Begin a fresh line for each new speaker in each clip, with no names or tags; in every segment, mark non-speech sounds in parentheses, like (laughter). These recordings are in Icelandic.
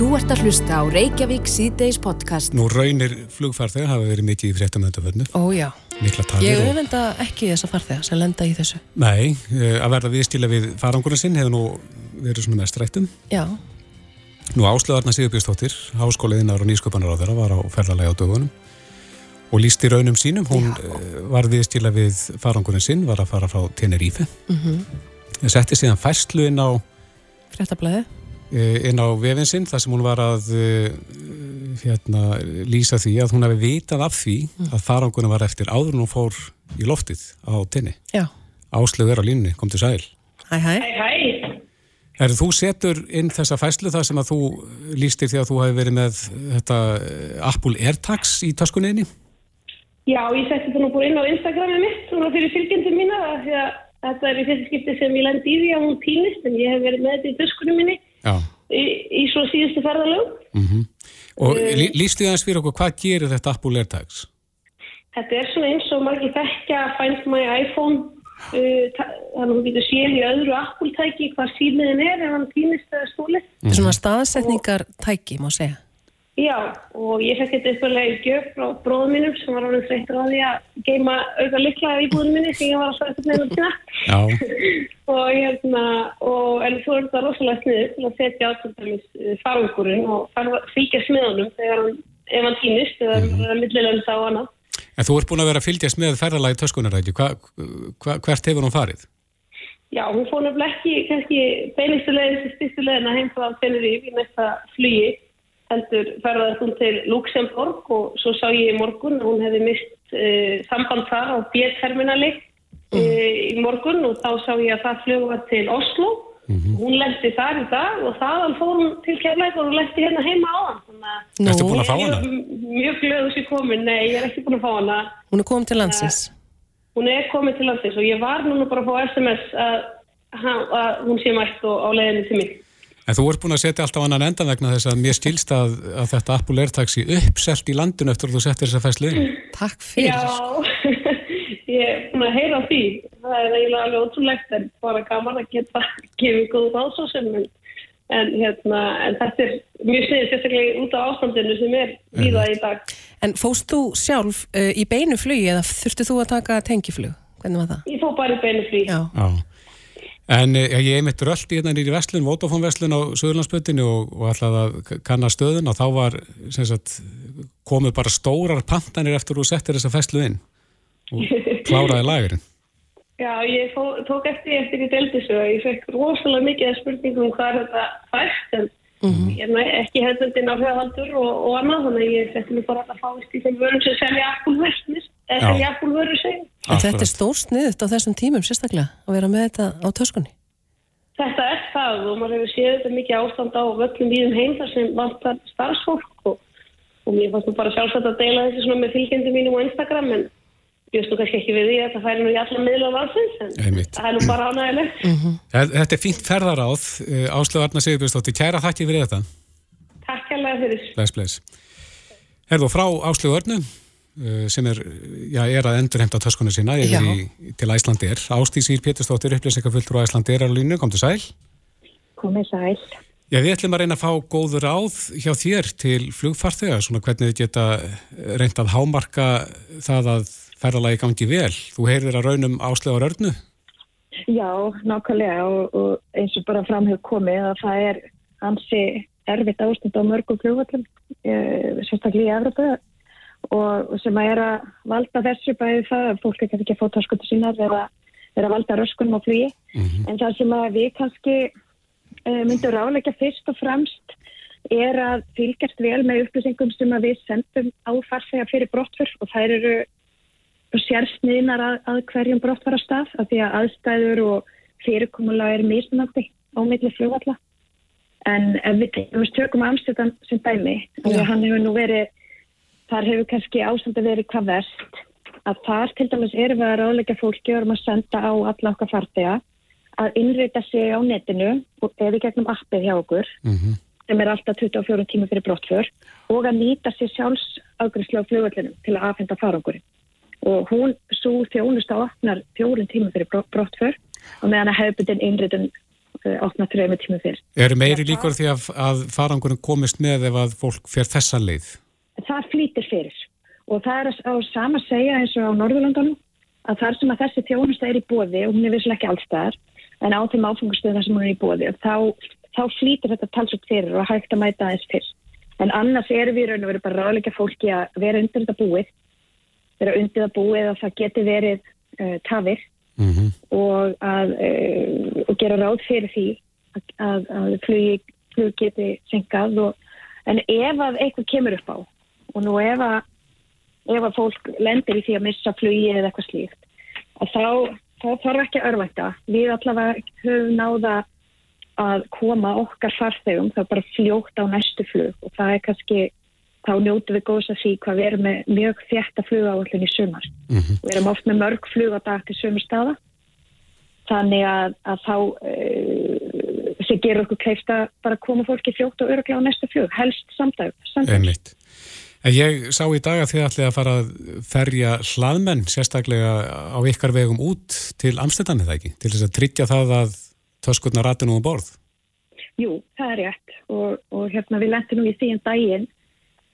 Þú ert að hlusta á Reykjavík síðdeis podcast.
Nú raunir flugfarþegar hafa verið mikið í fréttamöndaförnu.
Ó já.
Mikla tafir.
Ég
og-
auðvenda ekki þessa farþega sem lenda í þessu.
Nei, eh, að verða viðstila við farangurinn sinn hefur nú verið svona mest rættum.
Já.
Nú áslöðarna Sigurbjörnsdóttir, háskóliðinar og nýsköpanar á þeirra var á ferðarlega á dögunum og lísti raunum sínum. Hún Já. var viðstila við farangurinn sinn, var að fara frá Tenerife.
Mm -hmm.
Setti síðan fæslu inn á
Fréttablaði.
Eh, inn á vefin sinn þar sem hún var að eh, hérna, lýsa því að hún hefði vitað af því að farangurinn var eftir áður en hún fór í loftið á tenni.
Já.
Áslöð er á línni, kom til sæl.
Hæ, hæ.
Hæ, hæ.
Er þú setur inn þessa fæslu þar sem að þú lístir því að þú hefði verið með þetta eh, Apple AirTags í töskunniðinni?
Já, ég setti þetta nú búin inn á Instagramið mitt, svona fyrir fylgjendum mína, af því að þetta er í fyrsta skipti sem ég lendi í því að hún týnist, en ég hef verið með þetta í töskunum minni. Í, í svo síðustu ferðalög.
Mm Og lí, lístu þið aðeins fyrir okkur, hvað gerir þetta Apple AirTags?
Þetta er svona eins og margir þekkja Find My iPhone, uh, þannig að hún getur séð í öðru Apple-tæki hvað síðmiðin er ef hann týnist eða stólið.
Þetta er svona staðsetningar tæki, má segja.
Já, og ég fekk þetta upplega í gjöf frá bróðum mínum sem var ánum þreyttur á því að geima auka líklega í búðum minni sem ég var að svara þetta með tíma.
Já. (laughs)
og hérna, og, en þú er þetta rosalega sniður til að setja á til dæmis eh, farangurinn og fylgja smiðunum þegar hann, ef hann týnist eða mm -hmm. millilönda og annað.
En þú ert búin að vera að fylgjast með ferðalagi hva, hvert hefur hún farið?
Já, hún fór nefnilega ekki kannski beinistu leiðin til styrstu leiðina heim heldur ferðaðist hún til Luxemburg og svo sá ég í morgun að hún hefði mist uh, samband þar á B-terminali uh, í morgun og þá sá ég að það var til Oslo hún lendi þar í dag og þaðan fór hún til Keflæk og hún lendi hérna heima á hann
Nú. Ertu búin að fá hana?
mjög- glöðu sér komin, nei, ég er ekki búin að fá hana
Hún er komin til landsins.
Hún er komin til landsins og ég var núna bara að fá SMS að, að hún sé mætt og á leiðinni til mig.
En þú ert búin að setja alltaf annan endan vegna þess að mér skilst að, að þetta Apple AirTags í uppselt í landinu eftir að þú settir þessa fæslu inn.
Takk
Já, (laughs) ég er búin að heyra því. Það er eiginlega alveg ótrúlegt en bara gaman að geta (laughs) gefið góð ráðsósum en, en, hérna, en þetta er mjög sniðið sérstaklega út á ástandinu sem er víða í dag.
En fóst þú sjálf uh, í beinu flugi eða þurftu þú að taka tengiflug? Hvernig var það?
Ég fór bara í beinu frí.
Já.
Já. En eh, ég er mitt röldi hérna nýri Vestlun, Vodafone Vestlun á Suðurlandsbötinu og, og ætlaði að kanna stöðun og þá var sagt, komið bara stórar pantanir eftir að þú settir þessa fæslu inn og (laughs) kláraði lagurinn.
Já, ég fó, tók eftir eftir í deildisögu og ég fekk rosalega mikið af spurningum um hvað er þetta fæst en ég er nú ekki hefðundin á höfaldur og, og annað þannig að ég setti mig bara að fáist í þeim vörum sem selja Apple-vörnir eða
Já.
selja Apple-vörur segja.
En þetta er stór sniðut á þessum tímum sérstaklega að vera með þetta á töskunni.
Þetta er það og maður hefur séð þetta mikið ástand á völlum víðum heim þar sem vantar starfsfólk og, og mér fannst nú bara sjálfsagt að deila þessu svona með fylgjandi mínum á Instagram en ég veist nú kannski ekki við því að það færi nú í alla miðla valsins en
Einmitt.
það er nú bara ánægilegt.
Þe- Þetta er fínt ferðaráð, Áslöf Arna Sigurbjörnsdóttir, kæra þakki fyrir þetta.
Takk hérlega fyrir.
Bless, bless. Herðu frá Áslöf Örnu eh, sem er, já, er að endurhemta töskunni sína í, til Æslandir. Ástísir Pétursdóttir, upplýsingafulltur á Æslandir er á línu, kom til sæl.
Komið sæl.
Já, við ætlum að reyna að fá góður ráð hjá þér til flugfarþega, svona hvernig þið geta reynt að hámarka það að ferðalagi gangi vel. Þú heyrir að raunum Áslöfar Örnu?
Já, nákvæmlega og, og eins og bara fram hefur komið að það er ansi erfitt ástand á mörgum flugvallum, eh, sérstaklega í Evropu og sem að er að valda þessu bæði það að fólk ekki að fá taskutu sínar eða er að valda röskunum á flugi. En það sem að við kannski uh, myndum ráleika fyrst og fremst er að fylgjast vel með upplýsingum sem að við sendum á farþega fyrir brottfur og þær eru sérsniðnar að, að hverjum brottfara stað af því að aðstæður og fyrirkomulega er mismunandi á milli flugvalla. En ef við tökum Amsterdam sem dæmi, og hann hefur nú verið, þar hefur kannski ástandi verið hvað verst, að þar til dæmis erum við að ráðleika fólki og erum að senda á alla okkar farþega að innrita sig á netinu og eða gegnum appið hjá okkur sem er alltaf 24 tíma fyrir brottför og að nýta sér sjálfs ágriðslu á flugvöldinum til að afhenda farangurinn. Og hún, svo þjónusta opnar fjórum tíma fyrir bro- brottför og meðan að hefðbundin innritun uh, opna trefum tíma fyrr.
Er meiri líkur því að, að farangurinn komist með ef að fólk fer þessan leið?
Það flýtir fyrir og það er á sama segja eins og á Norðurlandunum að þar sem að þessi þjónusta er í bóði og hún er visslega ekki allstaðar en á þeim áfangastöðuna sem hún er í bóði þá, þá flýtir þetta talsut fyrir og hægt að mæta aðeins fyrr. En annars erum við raun og verið bara ráðleika fólki að vera undir þetta búið, vera undir það búið að það geti verið uh, tafir mm -hmm. og að uh, og gera ráð fyrir því að, að, að flug geti senkað og, en ef að eitthvað kemur upp á og nú ef að ef að fólk lendir í því að missa flugi eða eitthvað slíkt að þá, þá þarf ekki að örvækta við allavega höfum náða að koma okkar farþegum þá bara fljókt á næstu flug og það er kannski þá njótu við góðs að því hvað við erum með mjög þjætta flugáallin í sumar. Mm -hmm. Við erum oft með mörg flug á dag til sumar staða þannig að, að þá uh, sem gerur okkur kleift að bara koma fólki fljótt og öruglega á næstu flug, helst samdag.
Einmitt. En ég sá í dag að þið ætli að fara að ferja hlaðmenn sérstaklega á ykkar vegum út til Amsterdam eða ekki, til þess að tryggja það að töskurnar rætti nú um borð.
Jú, það er rétt. Og, og hérna við lendum nú í því en daginn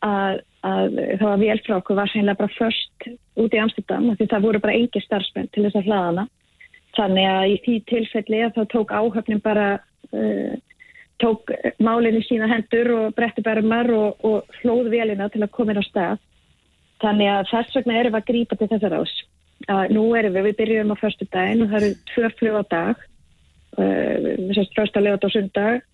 að, að það var vel frá okkur var sérlega bara först út í Amsterdam því það voru bara engi starfsmenn til þess að hlaðana þannig að í því tilfelli að það tók áhöfnin bara uh, tók málinni sína hendur og bretti bermar og, og hlóð velina til að koma inn á stað. Þannig að þess vegna erum við að grípa til þessar ás að nú erum við, við byrjum á förstu daginn og það eru tvö fljóð á dag uh, við sérst första legat á sundag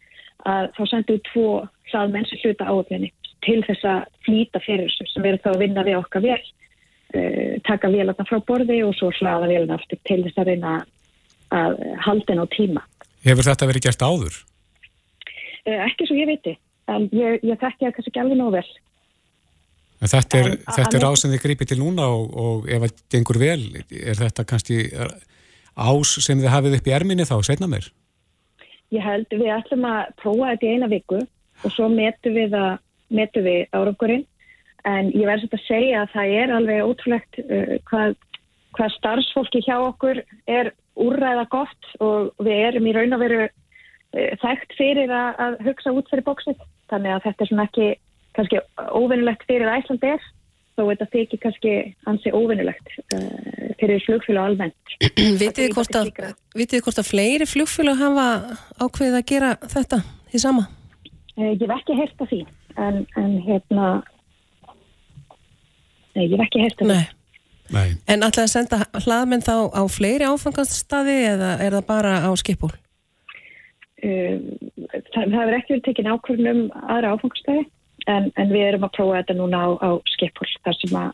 að þá sendum við tvo hlaðmenn sem hluta áöfninni til þess að flýta fyrir þessu sem verður þá að vinna við okkar vel uh, taka vélarna frá borði og svo hlaða vélarna aftur til þess að reyna að halda henn á tíma.
Hefur þetta verið gert áður?
Uh, ekki svo ég viti. En ég, ég þekki það kannski alveg nóg vel.
En þetta er, þetta er ás sem þið gripið til núna og, og ef það gengur vel er þetta kannski ás sem þið hafið upp í erminni þá, setna mér?
Ég held við ætlum að prófa þetta í eina viku og svo metu við, við árangurinn. En ég verði að segja að það er alveg ótrúlegt uh, hvað, hvað starfsfólki hjá okkur er úrræða gott og við erum í raun og veru þægt fyrir að, að hugsa út fyrir bóksið þannig að þetta er svona ekki kannski óvinnilegt fyrir Æslandi er þó þetta þykir kannski ansi óvinnilegt uh, fyrir flugfélag almennt. (clears throat)
Vitið þið hvort, hvort að fleiri flugfélag hafa ákveðið að gera þetta því sama?
Uh, ég hef ekki heyrt af því en, en hérna nei, ég hef ekki heyrt af því.
Nei.
En ætlaði að senda hlaðmenn þá á fleiri áfangaststaði eða er það bara á skipból?
Uh, það, það hefur ekki verið tekinn ákvörnum aðra áfangaststaði en, en við erum að prófa þetta núna á, á skipul þar sem að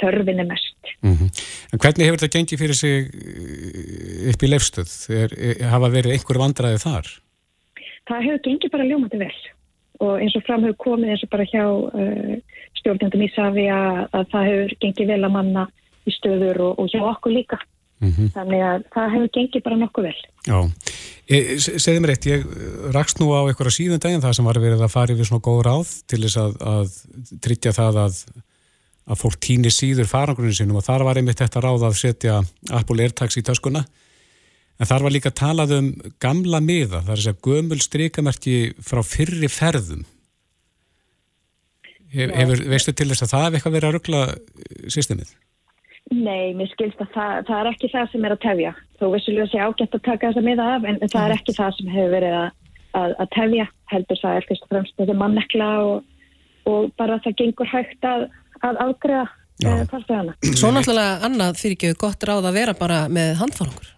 þörfin er mest.
Mm -hmm. En hvernig hefur þetta gengið fyrir sig eh, upp í leifstöð? Er, hafa verið einhver vandræði þar?
Það hefur gengið bara ljómandi vel og eins og fram hefur komið eins og bara hjá uh, stjórnendum í Savi að, að það hefur gengið vel að manna í stöður og, og hjá okkur líka. Mm -hmm. Þannig að það hefur gengið bara nokkuð vel.
Já, segði mér eitt, ég rakst nú á einhverja síðan daginn það sem var verið að fara yfir svona góð ráð til þess að, að tryggja það að, að fólk týnir síður farangrunin sinum og þar var einmitt þetta ráð að setja Apple AirTags í töskuna en þar var líka talað um gamla miða, það er þess að gömul strikamerki frá fyrri ferðum Hefur, veistu til þess að það hefur eitthvað verið að ruggla systemið?
Nei, mér skilst að það, það er ekki það sem er að tefja. Þó vissulega sé ágætt að taka þessa miða af en það er ekki það sem hefur verið að, að, að tefja. Heldur það er fyrst og fremst þetta mannekla og, og bara það gengur hægt að, að ágreða farþegana.
Svo náttúrulega annað fyrir ekki gott ráð að vera bara með handfarangur.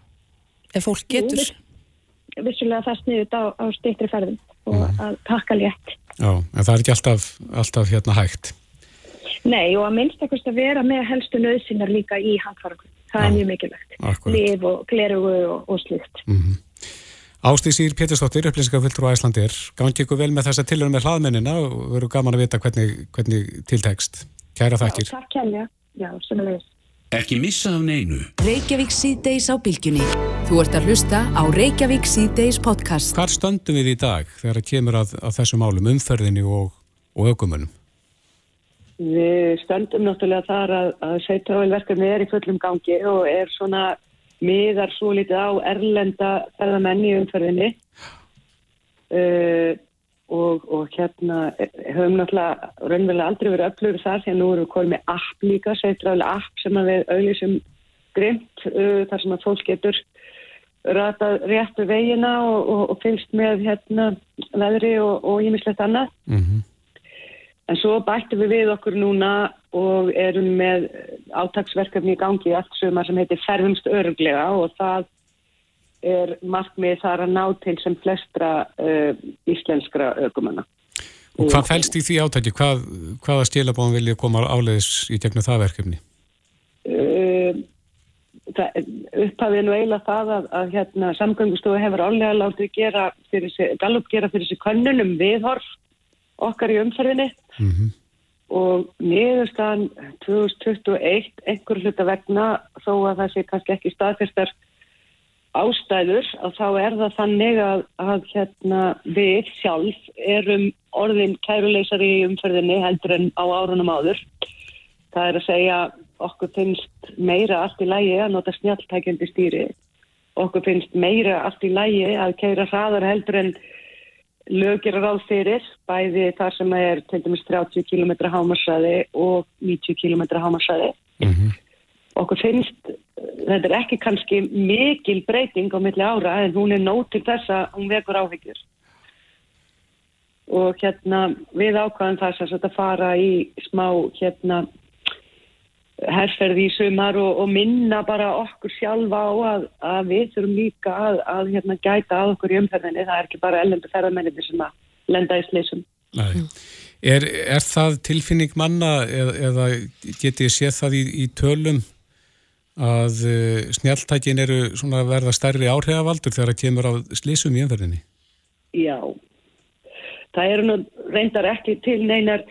Ef fólk getur.
Jú, vissulega það sniðut á, á stýttri ferðin og mm. að taka létt.
Já, en það er ekki alltaf, alltaf hérna hægt.
Nei og að minnstakast að vera með helstu nöðsynnar líka í handfarangum. Það ja, er mjög mikilvægt. Líf og glerugu og, og slíkt. Mm -hmm.
Ástíðsýr Pétursdóttir, upplýsingafylgtur á Æslandir. Gangi ykkur vel með þessa tilhörun með hlaðmennina og veru gaman að vita hvernig, hvernig tiltekst. Kæra þakkir.
Já, takk kærlega. Já, semmulegis.
Ekki missa af neinu.
Reykjavík síðdeis á bylgjunni. Þú ert að hlusta á Reykjavík síðdeis podcast.
Hvar stöndum við í dag þegar það kemur að, að þessum álum, umferðinni og, og aukumunum?
Við stöndum náttúrulega þar að, að sveitráðilverkefni er í fullum gangi og er svona miðar svo litið á erlenda ferðamenn í umferðinni uh, og, og hérna höfum náttúrulega raunverulega aldrei verið öflugur þar því að nú erum við komið með app líka, sveitræðilega app sem við auðvísum grimt uh, þar sem að fólk getur ratað réttu vegina og, og, og fylgst með hérna veðri og ímislegt annað. Mm -hmm. En svo bættum við við okkur núna og erum með átagsverkefni í gangi allt sumar sem heitir Ferðumst öruglega og það er markmið þar að ná til sem flestra uh, íslenskra ökumanna.
Og hvað fælst í því átæki? Hvað, hvaða stílabóðum vil ég koma áleiðis í gegnum það verkefni?
Uh, það, upphafið nú eiginlega það að, að hérna, samgöngustofu hefur álega látið gera fyrir sig, Gallup gera fyrir sig könnunum viðhorf okkar í umferðinni mm -hmm. og niðurstaðan 2021 einhver hluta vegna þó að það sé kannski ekki staðfestar ástæður að þá er það þannig að, að hérna, við sjálf erum orðin kæruleysari í umferðinni heldur en á árunum áður. Það er að segja okkur finnst meira allt í lægi að nota snjáltækjandi stýri. Okkur finnst meira allt í lægi að kæra hraðar heldur en lögir ráð fyrir, bæði þar sem er til dæmis 30 km hámarsæði og 90 km hámarsæði. Mm -hmm. Okkur finnst, þetta er ekki kannski mikil breyting á milli ára en hún er nót til þess að hún vekur áhyggjur. Og hérna við ákvæðum þess að fara í smá hérna herrferði í sumar og, og minna bara okkur sjálfa á að, að við þurfum líka að, að hérna, gæta að okkur í umferðinni. Það er ekki bara ellendu ferðarmenninni sem að lenda í slísum.
Er, er það tilfinning manna eða, eða getið séð það í, í tölum að uh, snjáltækin eru verða stærri áhrifavaldur þegar það kemur á slísum í umferðinni?
Já, það eru nú reyndar ekki til neinar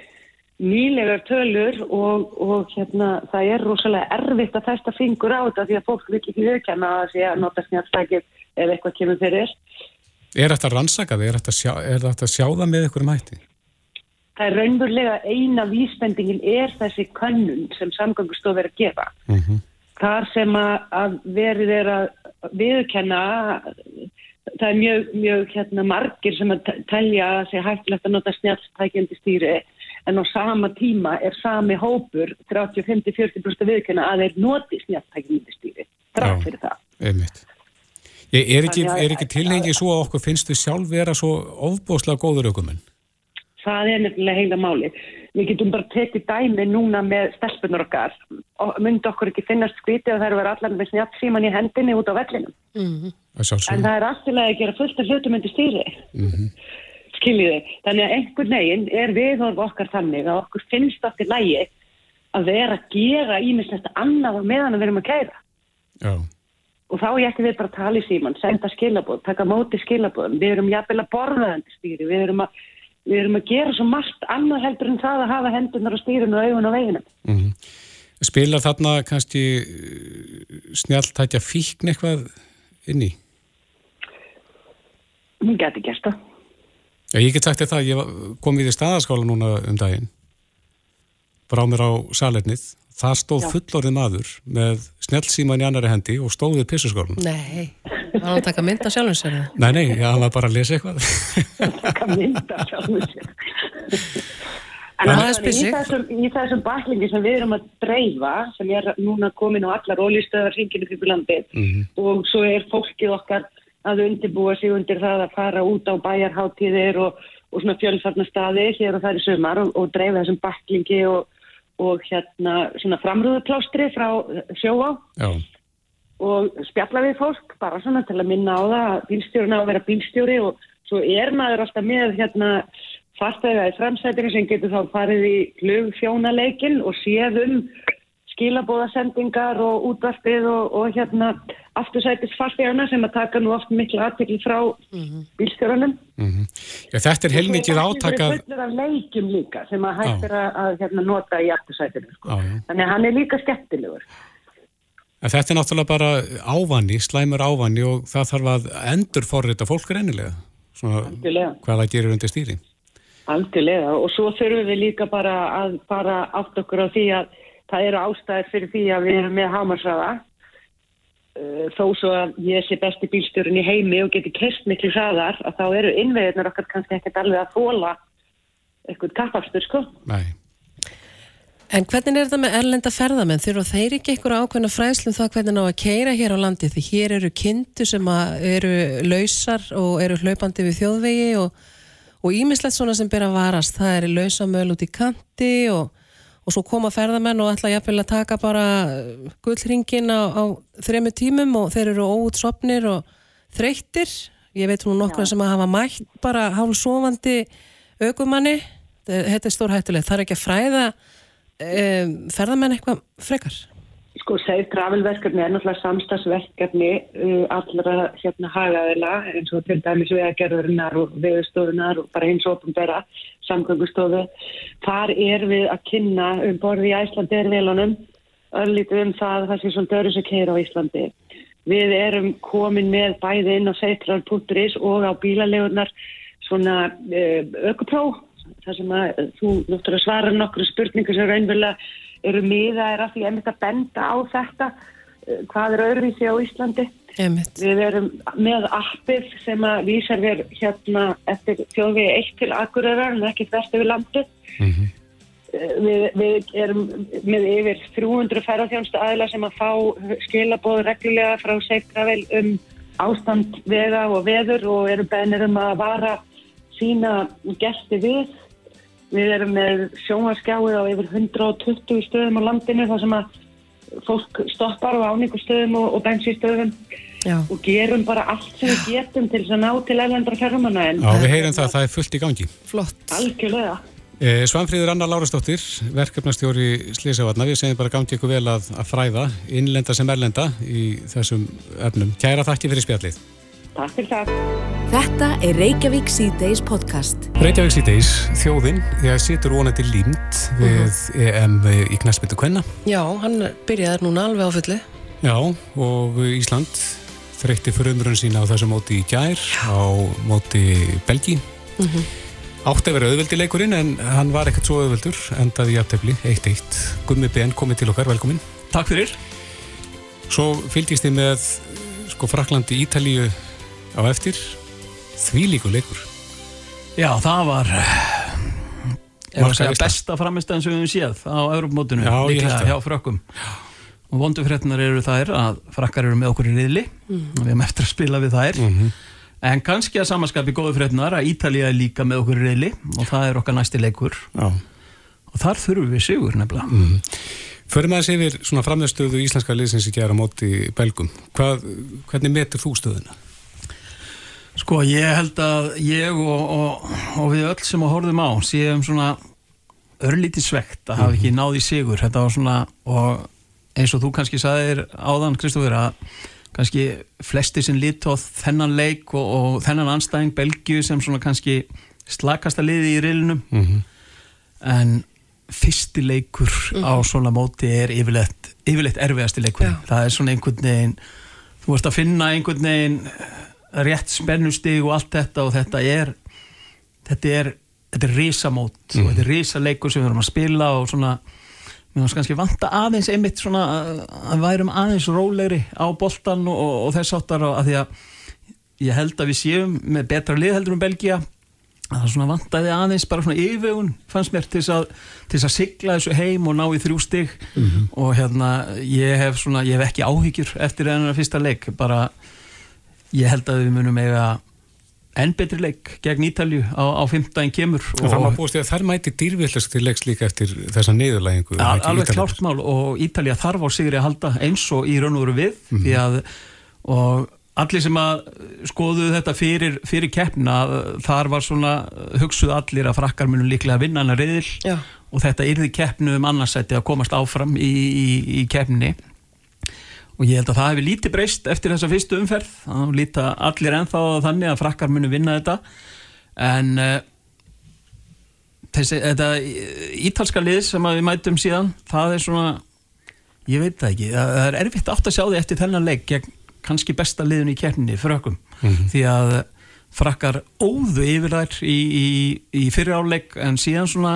nýlegar tölur og, og hérna, það er rosalega erfitt að festa fingur á þetta því að fólk vil ekki auðkjana að sé að nota snjálfstækir ef eitthvað kemur fyrir.
Er þetta rannsakað? Er þetta, sjá, er þetta sjáða með einhverjum hætti?
Það er raunverulega eina vísbendingin er þessi könnun sem samgöngustof er að gefa. Mm -hmm. Þar sem að, verið er að viðkenna það er mjög, mjög hérna, margir sem að telja að það sé hættilegt að nota snjálfstækjandi stýri en á sama tíma er sami hópur 30-50-40% viðkjöna að þeir noti snjáltækjumindistýri drátt fyrir það.
Einmitt. Ég er ekki, ekki tilhengið svo að okkur finnst við sjálf vera svo ofbóslega góður aukumenn?
Það er nefnilega heila máli. Við getum bara tekið dæmi núna með stelpunar okkar og myndi okkur ekki finnast skvítið að það eru verið allar með snjátt síman í hendinni út á vellinum. Mm -hmm. En það er alltilega að gera fullt af hlutum undir stýri. Mm -hmm skiljiði. Þannig að einhvern veginn er viðhorf okkar þannig að okkur finnst okkur lægi að vera að gera ímislegt annað meðan við erum að kæra. Já. Og þá er ekki við bara að tala í síman, senda skilabóð, taka móti skilabóðum. Við erum jafnvel að borða þetta stýri, við erum að, við erum að gera svo margt annað heldur en það að hafa hendunar á stýrinu og augun á veginum. Mm -hmm.
Spilar þarna kannski uh, snjáltækja fíkn eitthvað inn í?
Hún geti gert það.
Já, ég get sagt þetta að ég kom við í staðarskála núna um daginn. Brá mér á salernið. Það stóð fullorðið maður með snjálfsíman í annari hendi og stóðið pissuskálun
Nei, var hann að taka mynda sjálfum sér?
Nei, nei, já, hann var bara að lesa eitthvað.
Taka mynda sjálfum sér. En það er í þessum, þessum baklingi sem við erum að dreifa sem er núna komin á allar ólistöðar hringinu fyrir landið mm -hmm. og svo er fólkið okkar að undirbúa sig undir það að fara út á bæjarháttíðir og, og svona fjölfarnar staði hér og það er sumar og, og dreifa þessum baklingi og, og hérna svona framrúðuplástri frá sjóá og spjalla við fólk bara svona til að minna á það að bílstjórun á að vera bílstjóri og svo er maður alltaf með hérna fastæða í framsætinu sem getur þá farið í flugfjónaleikin og séð um skilabóðasendingar og útvarpið og, og hérna aftursætis farþegarna sem að taka nú oft miklu aðtekli frá mm -hmm. bílstjórunum.
Mm -hmm. ja, þetta er heilmikið átaka...
Það er fullur af leikjum líka sem að hægt er að, að hérna, nota í aftursætinu. Sko. Þannig að hann er líka skemmtilegur.
En þetta er náttúrulega bara ávanni, slæmur ávanni og það þarf að endur forrita fólk reynilega. Svona hvað það gerir undir stýri.
Algjörlega og svo þurfum við líka bara að bara átt okkur á því að það eru ástæðir fyrir því að við erum með hámarsraða uh, þó svo að ég sé besti bílstjórun í heimi og geti kerst miklu hraðar að þá eru innveðirnar okkar kannski ekkert alveg að þóla eitthvað kappafstur sko.
Nei.
En hvernig er þetta með erlenda ferðamenn? Þurfa þeir ekki einhverja ákveðna fræðslum það hvernig ná að keira hér á landi? Því hér eru kindu sem eru lausar og eru hlaupandi við þjóðvegi og ímislegt svona sem byrja að varast. Það er lausamöl út í kanti og, og svo koma ferðamenn og ætla jafnvel að taka bara gullringin á, á þremu tímum og þeir eru óutsopnir og þreyttir. Ég veit nú nokkra sem að hafa mætt bara hálf sofandi aukumanni. Þetta er stór hættulegt. Það er ekki að fræða um, ferðamenn eitthvað frekar?
Sko, Safe Travel verkefni er náttúrulega samstagsverkefni uh, allra hérna hagaðila eins og til dæmis vegagerðurinnar og veðustofunar og bara eins og ofinbæra samgöngustofu. Þar er við að kynna um borði í Æslandi er velunum öllítið um það það sé svolítið öru sem keir á Íslandi. Við erum komin með bæði inn á safetravel.is og á bílalegunar svona uh, ökupróf þar sem að þú náttúrulega svarar nokkru spurningu sem raunverulega eru miða er að því að mynda að benda á þetta eh, hvað er öðruvísi á Íslandi
Einmitt.
við erum með appið sem að vísar við hérna eftir þjóðvegi eitt til Akureyrar en ekki þvert yfir landið mm -hmm. við, við erum með yfir 300 ferðarþjónstu aðila sem að fá skilabóð reglulega frá Seifgravel um ástand vega og veður og eru bennir um að vara sína gæsti við Við erum með sjónarskjáið á yfir 120 stöðum á landinu þar sem að fólk stoppar á áningastöðum og, og bensinstöðum Já. og gerum bara allt sem við getum til þess að ná til erlendra ferrumanna.
Já, við heyrum það að það er fullt í gangi.
Flott.
Algjörlega.
Eh, Svanfríður Anna Lárastóttir, verkefnastjóri Slísavatna, við segjum bara gangi ykkur vel að, að fræða, innlenda sem erlenda í þessum efnum. Kæra þakki fyrir spjallið.
Takk fyrir það.
Þetta er Reykjavík C-Days podcast.
Reykjavík C-Days, þjóðinn, ég situr vonandi límt við EM í knæspindu Kvenna.
Já, hann byrjaði núna alveg á fulli.
Já, og Ísland þreytti fyrir umrun sína á þessu móti í gær, á móti Belgi. Mm -hmm. Átti að vera auðveldi leikurinn en hann var ekkert svo auðveldur, endaði í aftefli, 1-1. Gummi BN komið til okkar, velkomin.
Takk fyrir.
Svo fylgist ég með sko Fraklandi, Ítalíu á eftir því líku leikur
Já, það var segja, besta framistæðin sem við hefum séð á Europamótinu líklega hjá frökkum og vondufrétnar eru þær að frakkar eru með okkur í riðli mm. og við hefum eftir að spila við þær mm -hmm. en kannski að samanskapi góðu frétnar að Ítalija er líka með okkur í riðli og það er okkar næsti leikur Já. og þar þurfum við sigur nefnilega mm.
Förum að þessi yfir svona framlegstöðu íslenska liðsins í gera móti belgum Hvað, hvernig metur þú stöðuna?
Sko ég held að ég og, og, og við öll sem að horfum á séum svona örlítið svegt að hafa ekki mhm. náði sigur þetta var svona og eins og þú kannski saðir áðan Kristófur að kannski flesti sem lit á þennan leik og, og þennan anstæðing Belgiu sem svona kannski slakasta liði í reilinum mm -hmm. en fyrsti leikur mm -hmm. á mhm. svona móti er yfirleitt, yfirleitt erfiðasti leikur Já. það er svona einhvern veginn þú vorst að finna einhvern veginn rétt spennustig og allt þetta og þetta er þetta er, þetta er risamót mm. og þetta er risaleikur sem við erum að spila og svona við erum kannski vanta aðeins einmitt svona að værum aðeins rólegri á boltan og, og, og þess áttar að því að ég held að við séum með betra lið heldur um Belgia að það svona vantaði aðeins bara svona yfirvegun fannst mér til þess að, að sigla þessu heim og ná í þrjú stig mm -hmm. og hérna ég hef svona ég hef ekki áhyggjur eftir ennuna fyrsta leik bara ég held að við munum eiga enn betri leik gegn Ítalju á, á 15 kemur
og það má búist því að þær mæti dýrvillast til leiks líka eftir þessa niðurlægingu
al, alveg klárt mál og Ítalja þarf á sigri að halda eins og í raun og veru við mm -hmm. því að og allir sem að skoðu þetta fyrir, fyrir keppna þar var svona hugsuð allir að frakkar munum líklega að vinna hana reyðil og þetta yrði keppnu um annarsætti að komast áfram í, í, í keppni og ég held að það hefur lítið breyst eftir þessa fyrstu umferð. Þá líta allir ennþá þannig að frakkar munu vinna þetta. En uh, þessi, þetta ítalska lið sem við mætum síðan það er svona, ég veit það ekki. Það er erfitt átt að sjá því eftir þennan leik gegn kannski besta liðun í kefninni frökkum, mm -hmm. því að frakkar óðu yfir þær í, í, í fyriráleik en síðan svona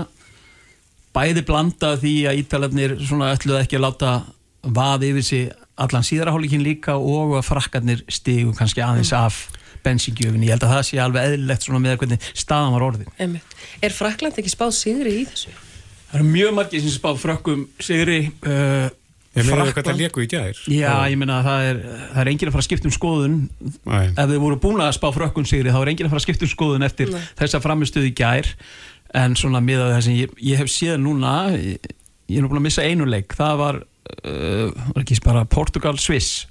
bæði blanda því að ítalarnir svona ætluð ekki að láta vaði yfir sig allan síðarahálíkin líka og að frakkarnir stigu kannski aðeins af bensíngjöfinni, ég held að það sé alveg eðlilegt svona með hvernig staðan var orðin
Einmitt. Er Frakland ekki spáð sigri í þessu?
Það eru mjög margir sem spáð frökkum sigri uh,
Ég meina
Frakkland-
hvað það léku í gær
Já, ég meina að það er, það er enginn að fara að skipta um skoðun
Nei.
ef þið voru búin að spá frökkun sigri þá er enginn að fara að skipta um skoðun eftir
Nei.
þessa framistuð í gær en svona miðað það sem ég, ég hef séð núna ég, ég var ekki bara Portugal-Sviss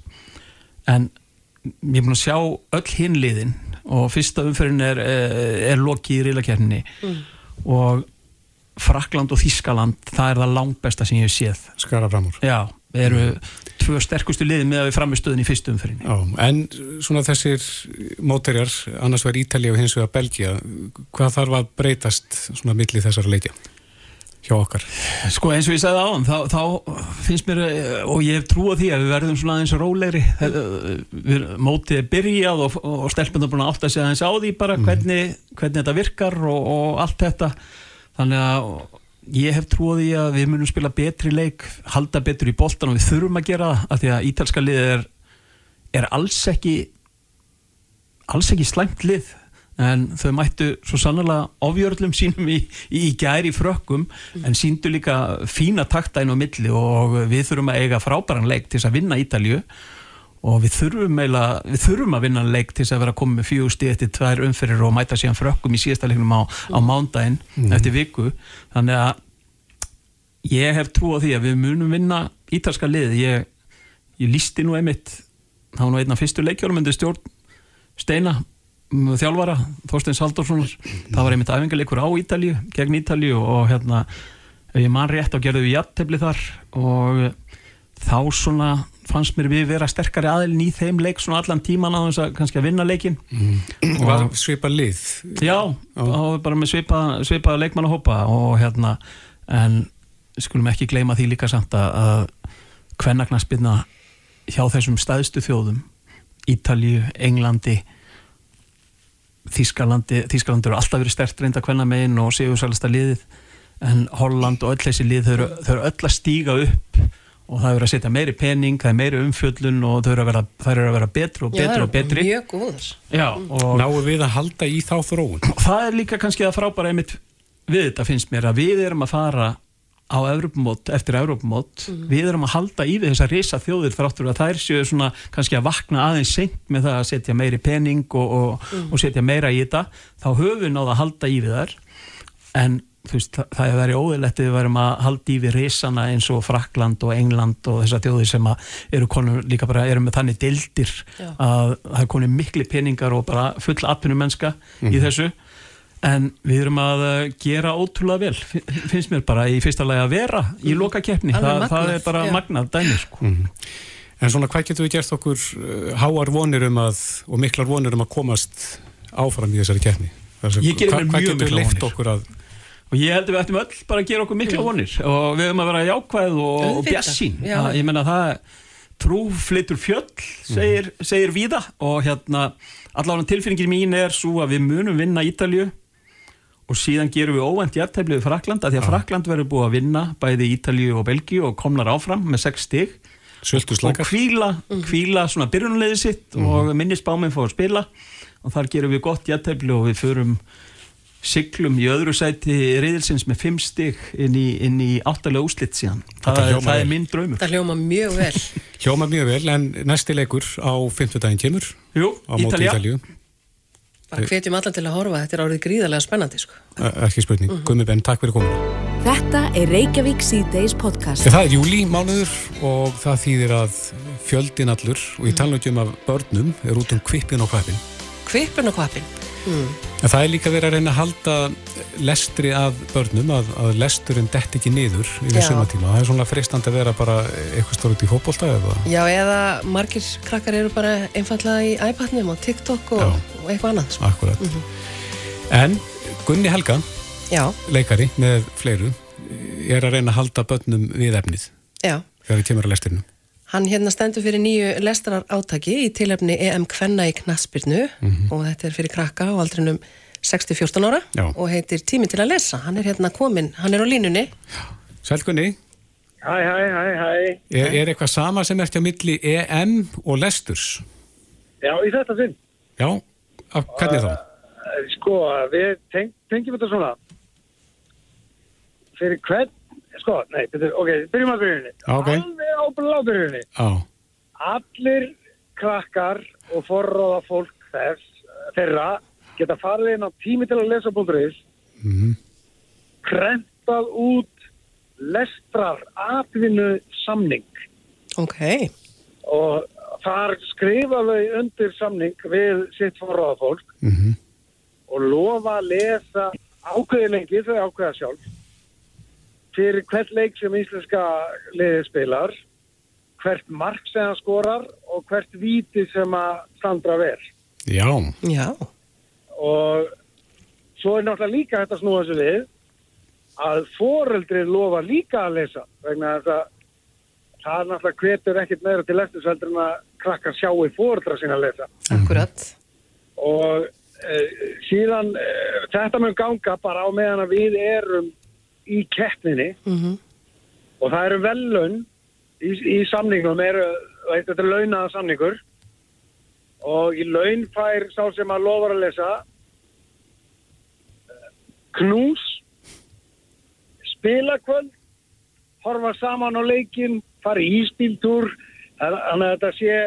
en ég er búin að sjá öll hinliðin og fyrsta umferðin er, eh, er loki í riðlakerninni og Frakland og Þískaland það er það langt besta sem ég hef séð.
Skara fram úr.
Já, eru tvö sterkustu liðin með að við framistöðin í fyrstu umferðinni.
Já, en svona þessir móterjar, annars verður Ítalía og hins vegar Belgia, hvað þarf að breytast svona milli þessara leikja hjá okkar?
Sko eins og ég sagði áðan, þá, þá finnst mér, eh, og ég hef trú á því að við verðum svona aðeins rólegri, Eh, við, mótið er byrjað og, og stelpunum er búin að átta sig aðeins á því bara hvernig, hvernig þetta virkar og, og allt þetta. Þannig að ég hef trú á því að við munum spila betri leik, halda betur í boltan og við þurfum að gera það, af því að ítalska liðið er, er alls ekki alls ekki slæmt lið en þau mættu svo sannlega ofjörlum (laughs) sínum í, í, í gæri frökkum en síndu líka fína takta inn á milli og við þurfum að eiga frábæran leik til þess að vinna Ítalju og við þurfum, eila, við þurfum að vinna leik til þess að vera að koma með stíð eftir tvær umferðir og mæta síðan frökkum í síðasta leiknum á, á mándaginn eftir viku. Þannig að ég hef trú á því að við munum vinna ítalska lið ég, ég lísti nú einmitt var nú einn af fyrstu leikjórum undir stjórn Steina þjálfara, Þorsteins Halldórssonar. Það var einmitt æfingarleikur á Ítalíu gegn Ítalíu og hérna ég man rétt þá gerðum við jattefli þar og þá svona fannst mér við vera sterkari aðilin í þeim leik svona allan tíman á þess að kannski að vinna leikin
Var svipa lið?
Já, var bara með svipaða svipa leikmann að hópa og hérna en skulum ekki gleyma því líka samt að, kvennaknarsbyrna hjá þessum stæðstu þjóðum Ítalíu, Englandi Þískalandi Þískalandi eru alltaf verið stert reynda kvennamegin og séu sælasta liðið en Holland og öll þessi lið þau eru, þau eru öll að stíga upp og það eru að setja meiri pening, það er meiri umfjöllun og þau eru að vera, eru að vera betri og betri og betri
Mjög góður.
Já, og
Náum við að halda í þá þróun?
og það er líka kannski það frábæra einmitt við þetta finnst mér að við erum að fara á Evropamót, eftir Evropamót við erum að halda í við þessar risa þjóðir þráttur að þær séu svona kannski að vakna aðeins seint með það að setja meiri pening og, og, og setja meira í þetta. Þá höfum við náða að halda í við þar en þú veist, það, það er verið óðilegt við verum að halda í við risana eins og Frakland og England og þessar þjóðir sem að eru konur líka bara eru með þannig dildir
Já.
að það er konið mikli peningar og bara full atvinnum mennska í þessu en við erum að uh, gera ótrúlega vel fin- finnst mér bara í fyrsta lagi að vera í loka keppni, Þa, það er bara magnað dæmi sko.
En svona hvað getur við gert okkur uh, háar vonir um að, og miklar vonir um að komast áfram í þessari keppni?
Ég geri mér mjög
leift
vonir.
okkur að
og ég held að við ættum öll bara að gera okkur mikla vonir. Og við höfum að vera jákvæð og, bjassín ég menna það trú flytur fjöll segir, segir víða. Og hérna allavega tilfinningin mín er svo að við munum vinna Ítalju og síðan gerum við óvænt jæftæfli við Frakland að því að Frakland verður búið að vinna bæði Ítalju og Belgíu og komnar áfram með 6 stig. Og kvíla, kvíla svona byrjunleiði sitt og minnis báminn fór að spila. Og þar gerum við gott jættefli og við förum siglum í öðru sæti reyðilsins með 5 stig inn í, inn í áttalega úslitt síðan. Það, er- það er minn draumur.
Það hljóma mjög vel. (laughs)
Hljóma mjög vel, en næsti leikur á 50 daginn kemur
Jú,
á móti Ítalíu,
Bara hvetjum allan til að horfa, þetta er árið gríðarlega spennandi sko.
Ekki spurning. Mm Gummi Ben, takk fyrir komuna.
Þetta er Reykjavík C-Days podcast.
Það er júli mánuður og það þýðir að fjöldin allur og ég tala um að börnum er út um kvippin og kvappin.
Kvipin og kvapin.
En það er líka verið að reyna að halda lestri að börnum, að, að lesturinn dett ekki niður yfir sumatíma. Það er svona freistandi að vera bara eitthvað stór út í eða
Já, eða margir krakkar eru bara einfallega í iPadnum og TikTok og, og eitthvað annað. Sko.
akkurat.
Mhm.
En Gunni Helga,
Já,
leikari með fleiru, er að reyna að halda börnum við efnið
já.
þegar það kemur að lesturinu.
Hann hérna stendur fyrir nýju lestrar átaki í tilefni EM Kvenna í knaspirnu og þetta er fyrir krakka á aldrinum 6-14 ára
Já.
og heitir Tími til að lesa. Hann er hérna kominn, hann er á línunni.
Sæl Gunni,
Hæ, hæ, hæ, hæ.
Er, er eitthvað sama sem ert á milli EM og lesturs?
Já, í þetta sinn.
Já, af, hvernig þá?
Sko, við teng, tengjum þetta svona. Fyrir hvern, sko, nei, betur, ok, byrjum að byrjunni.
Já, ok.
Alveg á byrjunni.
Já,
Allir krakkar og forróða fólk þess, þeirra, geta farið inn á tími til að lesa búndurins,
Mhm.
prentað út lestrar atvinnu samning
Ok.
og þar skrifa þau undir samning við sitt forráða fólk
Mhm.
og lofa að lesa ákveði lengi, þau ákveða sjálf fyrir hvert leik sem íslenska liðið spilar hvert mark sem það skorar og hvert víti sem að Sandra ver
já,
Já.
og svo er náttúrulega líka þetta snúa þessu við að foreldri lofa líka að lesa vegna þess að það er náttúrulega hvetur ekkit meira til eftir heldur en að krakkar sjáu foreldra sína að lesa
Akkurat.
og e, síðan e, þetta mun ganga bara á meðan að við erum í keppninni.
Mm
og það eru velun í, í samningum eru, þetta er launaða samningur. Og í laun fær sá sem að lofar að lesa eh, knús spilakvöld horfa saman á leikin fara í íspíltúr þannig að þetta sé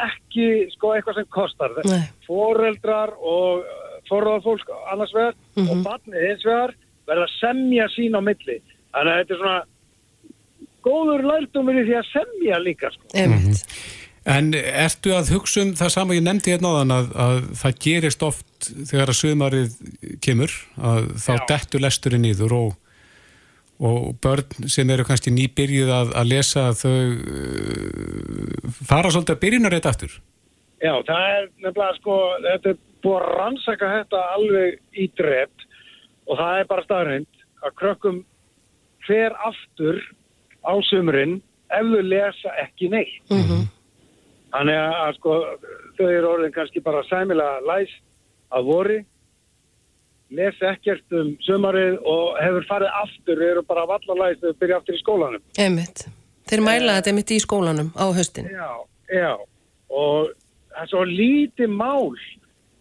ekki sko eitthvað sem kostar.
Nei.
foreldrar og forráða fólk annars vegar og barnið hins vegar verða að semja sín á milli þannig að þetta er svona góður lærdumur í því að semja líka sko.
Einmitt.
En ertu að hugsa um það sama ég nefndi hérna áðan að, að það gerist oft þegar að sumarið kemur að þá
Já.
dettur lesturinn nýður og, og börn sem eru kannski nýbyrjuð að, að lesa þau uh, fara svolítið að byrjuna rétt aftur.
Já, það er nefnilega sko, þetta er búið að rannsaka þetta alveg í drept og það er bara staðrind að krökkum fer aftur á sumurinn ef þau lesa ekki neitt.
Mhm.
Þannig að, að sko, þau eru orðin kannski bara sæmilega læs að vori, lesa ekkert um sumarið og hefur farið aftur, eru bara valla læs þau byrja aftur í skólanum.
Einmitt. Þeir mæla þetta einmitt í skólanum á höstin.
Já, já, og það er svo lítið mál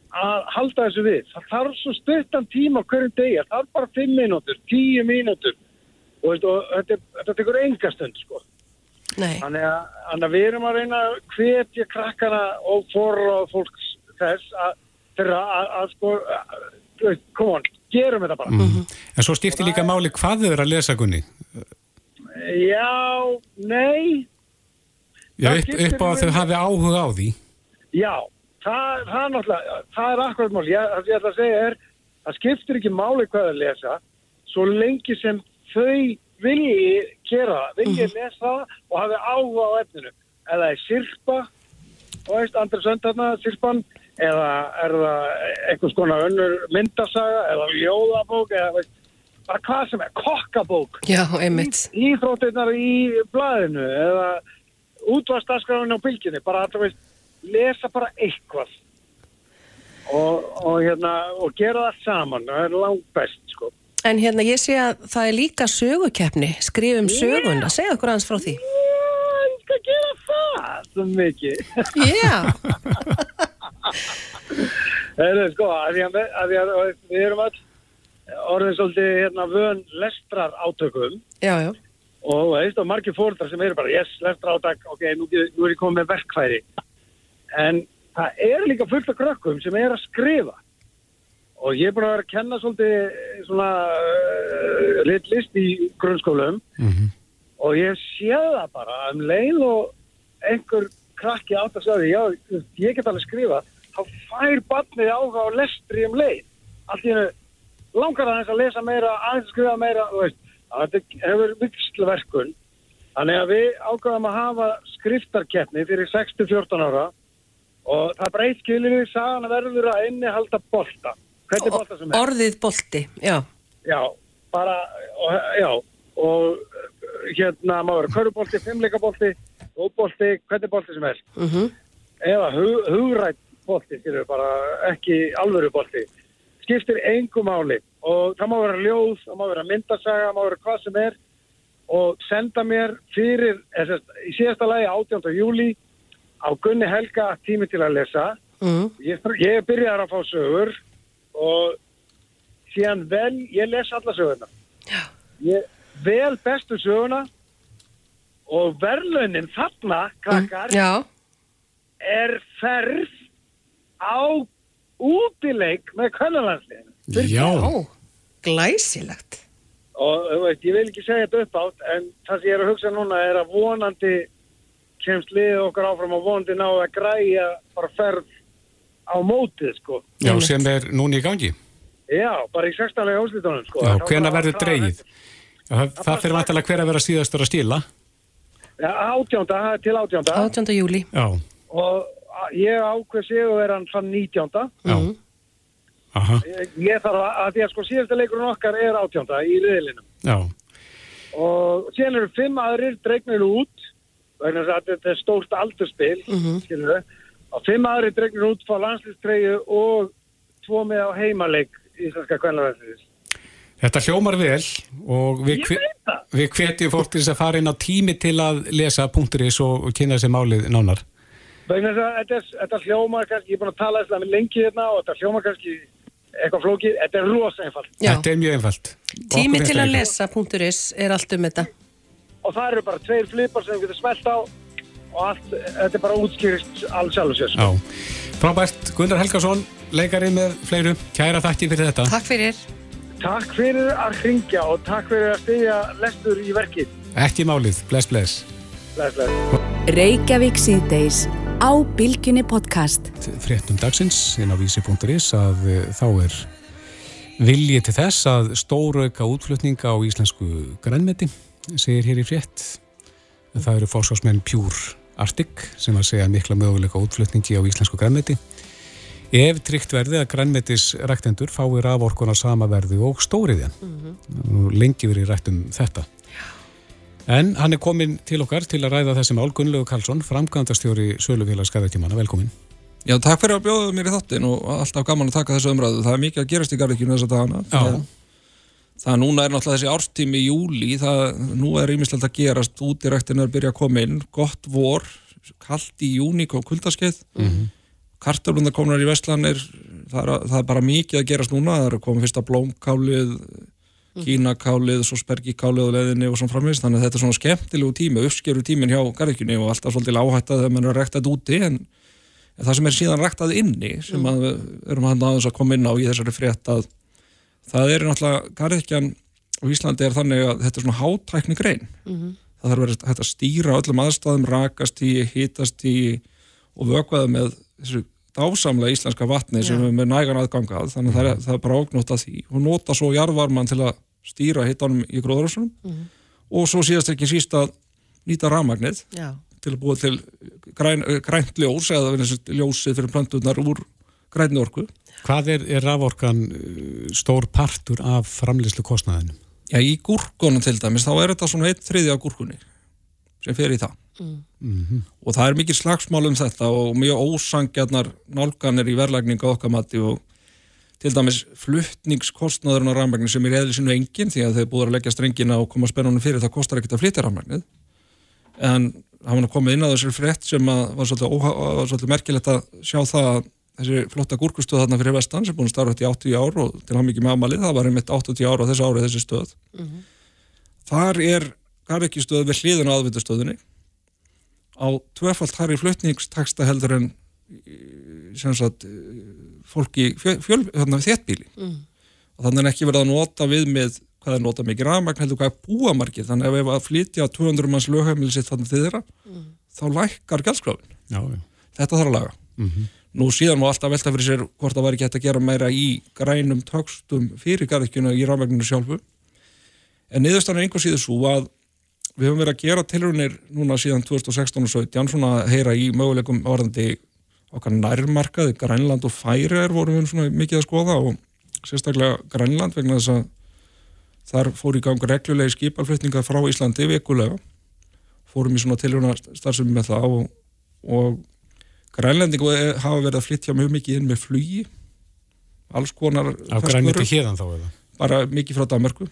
að halda þessu við. Það þarf svo stuttan tíma hverjum degi, það þarf bara 5 mínútur, 10 mínútur og, veist, og þetta, þetta tekur enga stund, sko.
Nei.
Þannig að, þannig að við erum að reyna að hvetja krakkana og forráð fólks þess að að, að sko, kom on, gerum þetta bara.
Mm. En svo skiptir líka máli hvað þau eru að lesa Gunni.
Já, nei,
Já, upp, upp á að þau hafi áhuga á því.
Já, það, það er náttúrulega, það er akkurat mál. Ég, það ég ætla að segja er, það skiptir ekki máli hvað það lesa, svo lengi sem þau vilji gera það, vilji lesa það og hafi áhuga á efninu. Eða það er sirpa, og veist, Andri Söndarna, sirpan, eða er það eitthvað skona önnur myndasaga, eða ljóðabók, eða veist, bara hvað sem er, kokkabók
Já, einmitt.
íþróttirnar í blaðinu eða útvastaskráinu á bylginni bara að þú veist, lesa bara eitthvað. Og, og hérna og gera það saman, það er langt best sko.
En hérna ég sé að það er líka sögukeppni, skrifum söguna, segja okkur aðeins frá því.
Já, ég skal gera það svo mikið.
Já, (laughs)
Það er sko, að því að, því að við erum all orðin svolítið hérna vön lestrar átökum
já, já.
og veist, og margir fóreldrar sem eru bara yes, lestrar átak, ok, nú, nú er ég komið með verkfæri en það er líka fullt af krökkum sem er að skrifa. Og ég er búin að vera að kenna svolítið eh, svona uh, lit list í grunnskólum. Og ég sé það bara um leið og einhver krakki átt að segja já, ég get alveg skrifa þá fær barnið áhuga á lestri um leið. Allt í hennu langar það að lesa meira, aðeins að skrifa meira að þetta hefur vikslverkun þannig að við ákvæðum að hafa skriftarkeppni fyrir 6-14 ára og það eitt skilir við sagan að verður að innihalda bolta hvernig bolta sem er
Orðið bolti, já.
Já, bara, og, já, og uh, hérna má vera körubolti, fimmleikabolti, óbolti, hvernig bolti sem er.
Mm
Eða hug, hugrætt bolti, skilur bara ekki alvöru bolti. Skiptir engu máli og það má vera ljóð, það má vera myndasaga, það má vera hvað sem er og senda mér fyrir, sagt, í síðasta lagi 18. júli á Gunni Helga tími til að lesa.
Mm.
Ég, ég byrjar að fá sögur og síðan vel, ég les alla sögurna. Ég vel bestu söguna og verðlunin þarna, krakkar,
Já,
er ferð á útileik með könnulandsliðinu.
Já,
glæsilegt.
Og þú veist, ég vil ekki segja þetta upp átt, en það sem ég er að hugsa núna er að vonandi kemst liðið okkar áfram og vonandi ná að græja bara ferð á mótið, sko.
já, sem er núna í gangi.
Já, bara í sextalega úslitunum, sko.
Já, hvena verður? Já, það, það fyrir vantilega hver að vera síðastur að stíla.
Já, átjónda, til átjónda.
18. júli.
Já,
Og ég ákveð sigur er hann fann nítjónda.
já. Aha,
Ég, ég þarf að, að því að sko síðasta leikurinn okkar er átjónda í riðlinum.
já,
Og síðan eru fimm aðrir dregnir út, þetta er stórt aldurspil, mm. -hmm. Og fimm aðrir dregnir út fá landslýstreyju og tvo með á heimaleik íslenska kvennarvæðsins.
Þetta hljómar vel og við, hve- við hvetjum fólk til þess að fara inn á tími til að lesa punkturis og, og kynna sér málið nánar.
Vegna þess að þetta, þetta hljómar kannski, ég er búin að tala þess að með lengi hérna og þetta hljómar kannski eitthvað flókið, þetta er rosa einfalt.
Já,
Þetta er mjög einfalt.
tími til að lesa punkturis er allt um þetta.
Og það eru bara tveir flipar sem við getum smelt á og allt, þetta er bara útskýrist alls sjálf sér.
Já, frábært. Gunnar Helgason, leikari með fleiru. Kæra þakki fyrir þetta.
Takk fyrir.
Takk fyrir að ringja og takk fyrir að stegja lestur í verkið.
Ekki málið. Bless, bless.
Bless, bless.
Reykjavík síðdeis á Bilginni podcast.
Fréttum dagsins inn á vísi.is að eh, þá er vilji til þess að stórauka útflutninga á íslensku grænmeti, segir hér í frétt. Það eru fórsvarsmenn Pure Arctic sem að segja mikla möguleika útflutningi á íslensku grænmeti. Ef tryggt verði að grænmetisræktendur fái raforkun á sama verði og stóriðjan. Nú lengi verið rætt um þetta. En hann er komin til okkar til að ræða þessi mál Gunnlegu Karlsson, framkvæmdastjóri Sölufélags Garðakjumanna. Velkomin.
Já, takk fyrir að bjóða mér í þáttin og alltaf gaman að taka þessu umræðu. Það er mikið að gerast í garðikjunu þessa dagana.
Já.
Það núna er náttúrulega þessi árstími í júli, það nú er ímislegt að gerast, útiræktin er að byrja að koma inn, gott vor, kallt í júni, kom kuldaskeið, mm -hmm. kartöflundar komnar í Vestlanir, það er, það er bara mikið að gerast núna, það er að koma fyrsta blómkálið, kínakálið, svo spergikálið og leðinni og svona framvegst, þannig að þetta er svona skemmtilegu tími, uppskeru tímin hjá garðikjunni og alltaf svolítið áhætt að það mann er að rekta þetta úti, en En það sem er síðan ræktað inni sem að við erum hann aðeins að koma inn á í þessari frétt að það er náttúrulega garðikjan á Íslandi er þannig að þetta er svona hátækni grein það þarf að vera hægt að stýra öllum aðstæðum rakast í, hítast í og vökvaða með þessu dásamlega íslenska vatni sem er með nægan aðgangað þannig að það er, það er bara ógnótt að því. Og nota svo jarðvarman til að stýra hittanum í gróðurhúsunum. Og svo síðast ekki síst að nýta rafmagnið
Já.
til að búa til græn, grænt ljós eða ljósið fyrir planturnar úr grænni orku.
Hvað er, er raforkan uh, stór partur af framlýslu kostnaðinu?
Já, í gúrkunum til dæmis, þá er þetta svona einn þriði af gúrkunni sem fer í það. Og það er mikið slagsmál um þetta og mjög ósangjarnar nálganir í verðlækninga okkar mati og til dæmis fluttningskostnaðurinn á rafmagnir sem er eðli sinu engin því að þeir búið að leggja strengina og koma spennunum fyrir það kostar ekkert að flytja rafmagnið en það var komið inn á þessari frétt sem að var svolítið, óha, var svolítið merkilegt að sjá það að þessi flotta gúrkustöð þarna fyrir vestan sem búin að starfa þetta í 80 ár og til hann mikið með amalið, það var einmitt 80 ár á þessu ári þessi stöð. Þar er garðekjustöð við hliðin á aðvindastöðinni á tvöfalt hærri flutningstaksta heldur en í- sem sagt eh, fólki fjöl, fjöl, þarna, þéttbíli og þannig er ekki verið að nota við með hvað er nota mikið rafmagn heldur hvað er búamarkið. Þannig að ef að flytja 200 manns lögheimili sitt þannig þeirra þá lækkar gjaldskráfin
Já, já.
þetta þarf að laga nú síðan má alltaf velta fyrir sér hvort það væri hægt að gera meira í grænum tökstum fyrir garðikjuna í rafmagninu sjálfu. En niðurstann er einhver síður svo að við höfum verið að gera tilrunir núna síðan 2016 og 17 svona að heyra í möguleikum varðandi okkar nærmarkaði Grænland og Færiðar vorum við svona mikið að skoða og sérstaklega Grænland vegna þess að þar fór í gang reglulegi skipalflutninga frá Íslandi vikulega. Fórum í svona tilruna starfsemi með það og, og grænlendingu hafa verið að flytja mjög mikið inn með flugi alls konar
Á grænmeti hérðan þá eða?
bara mikið frá Danmarku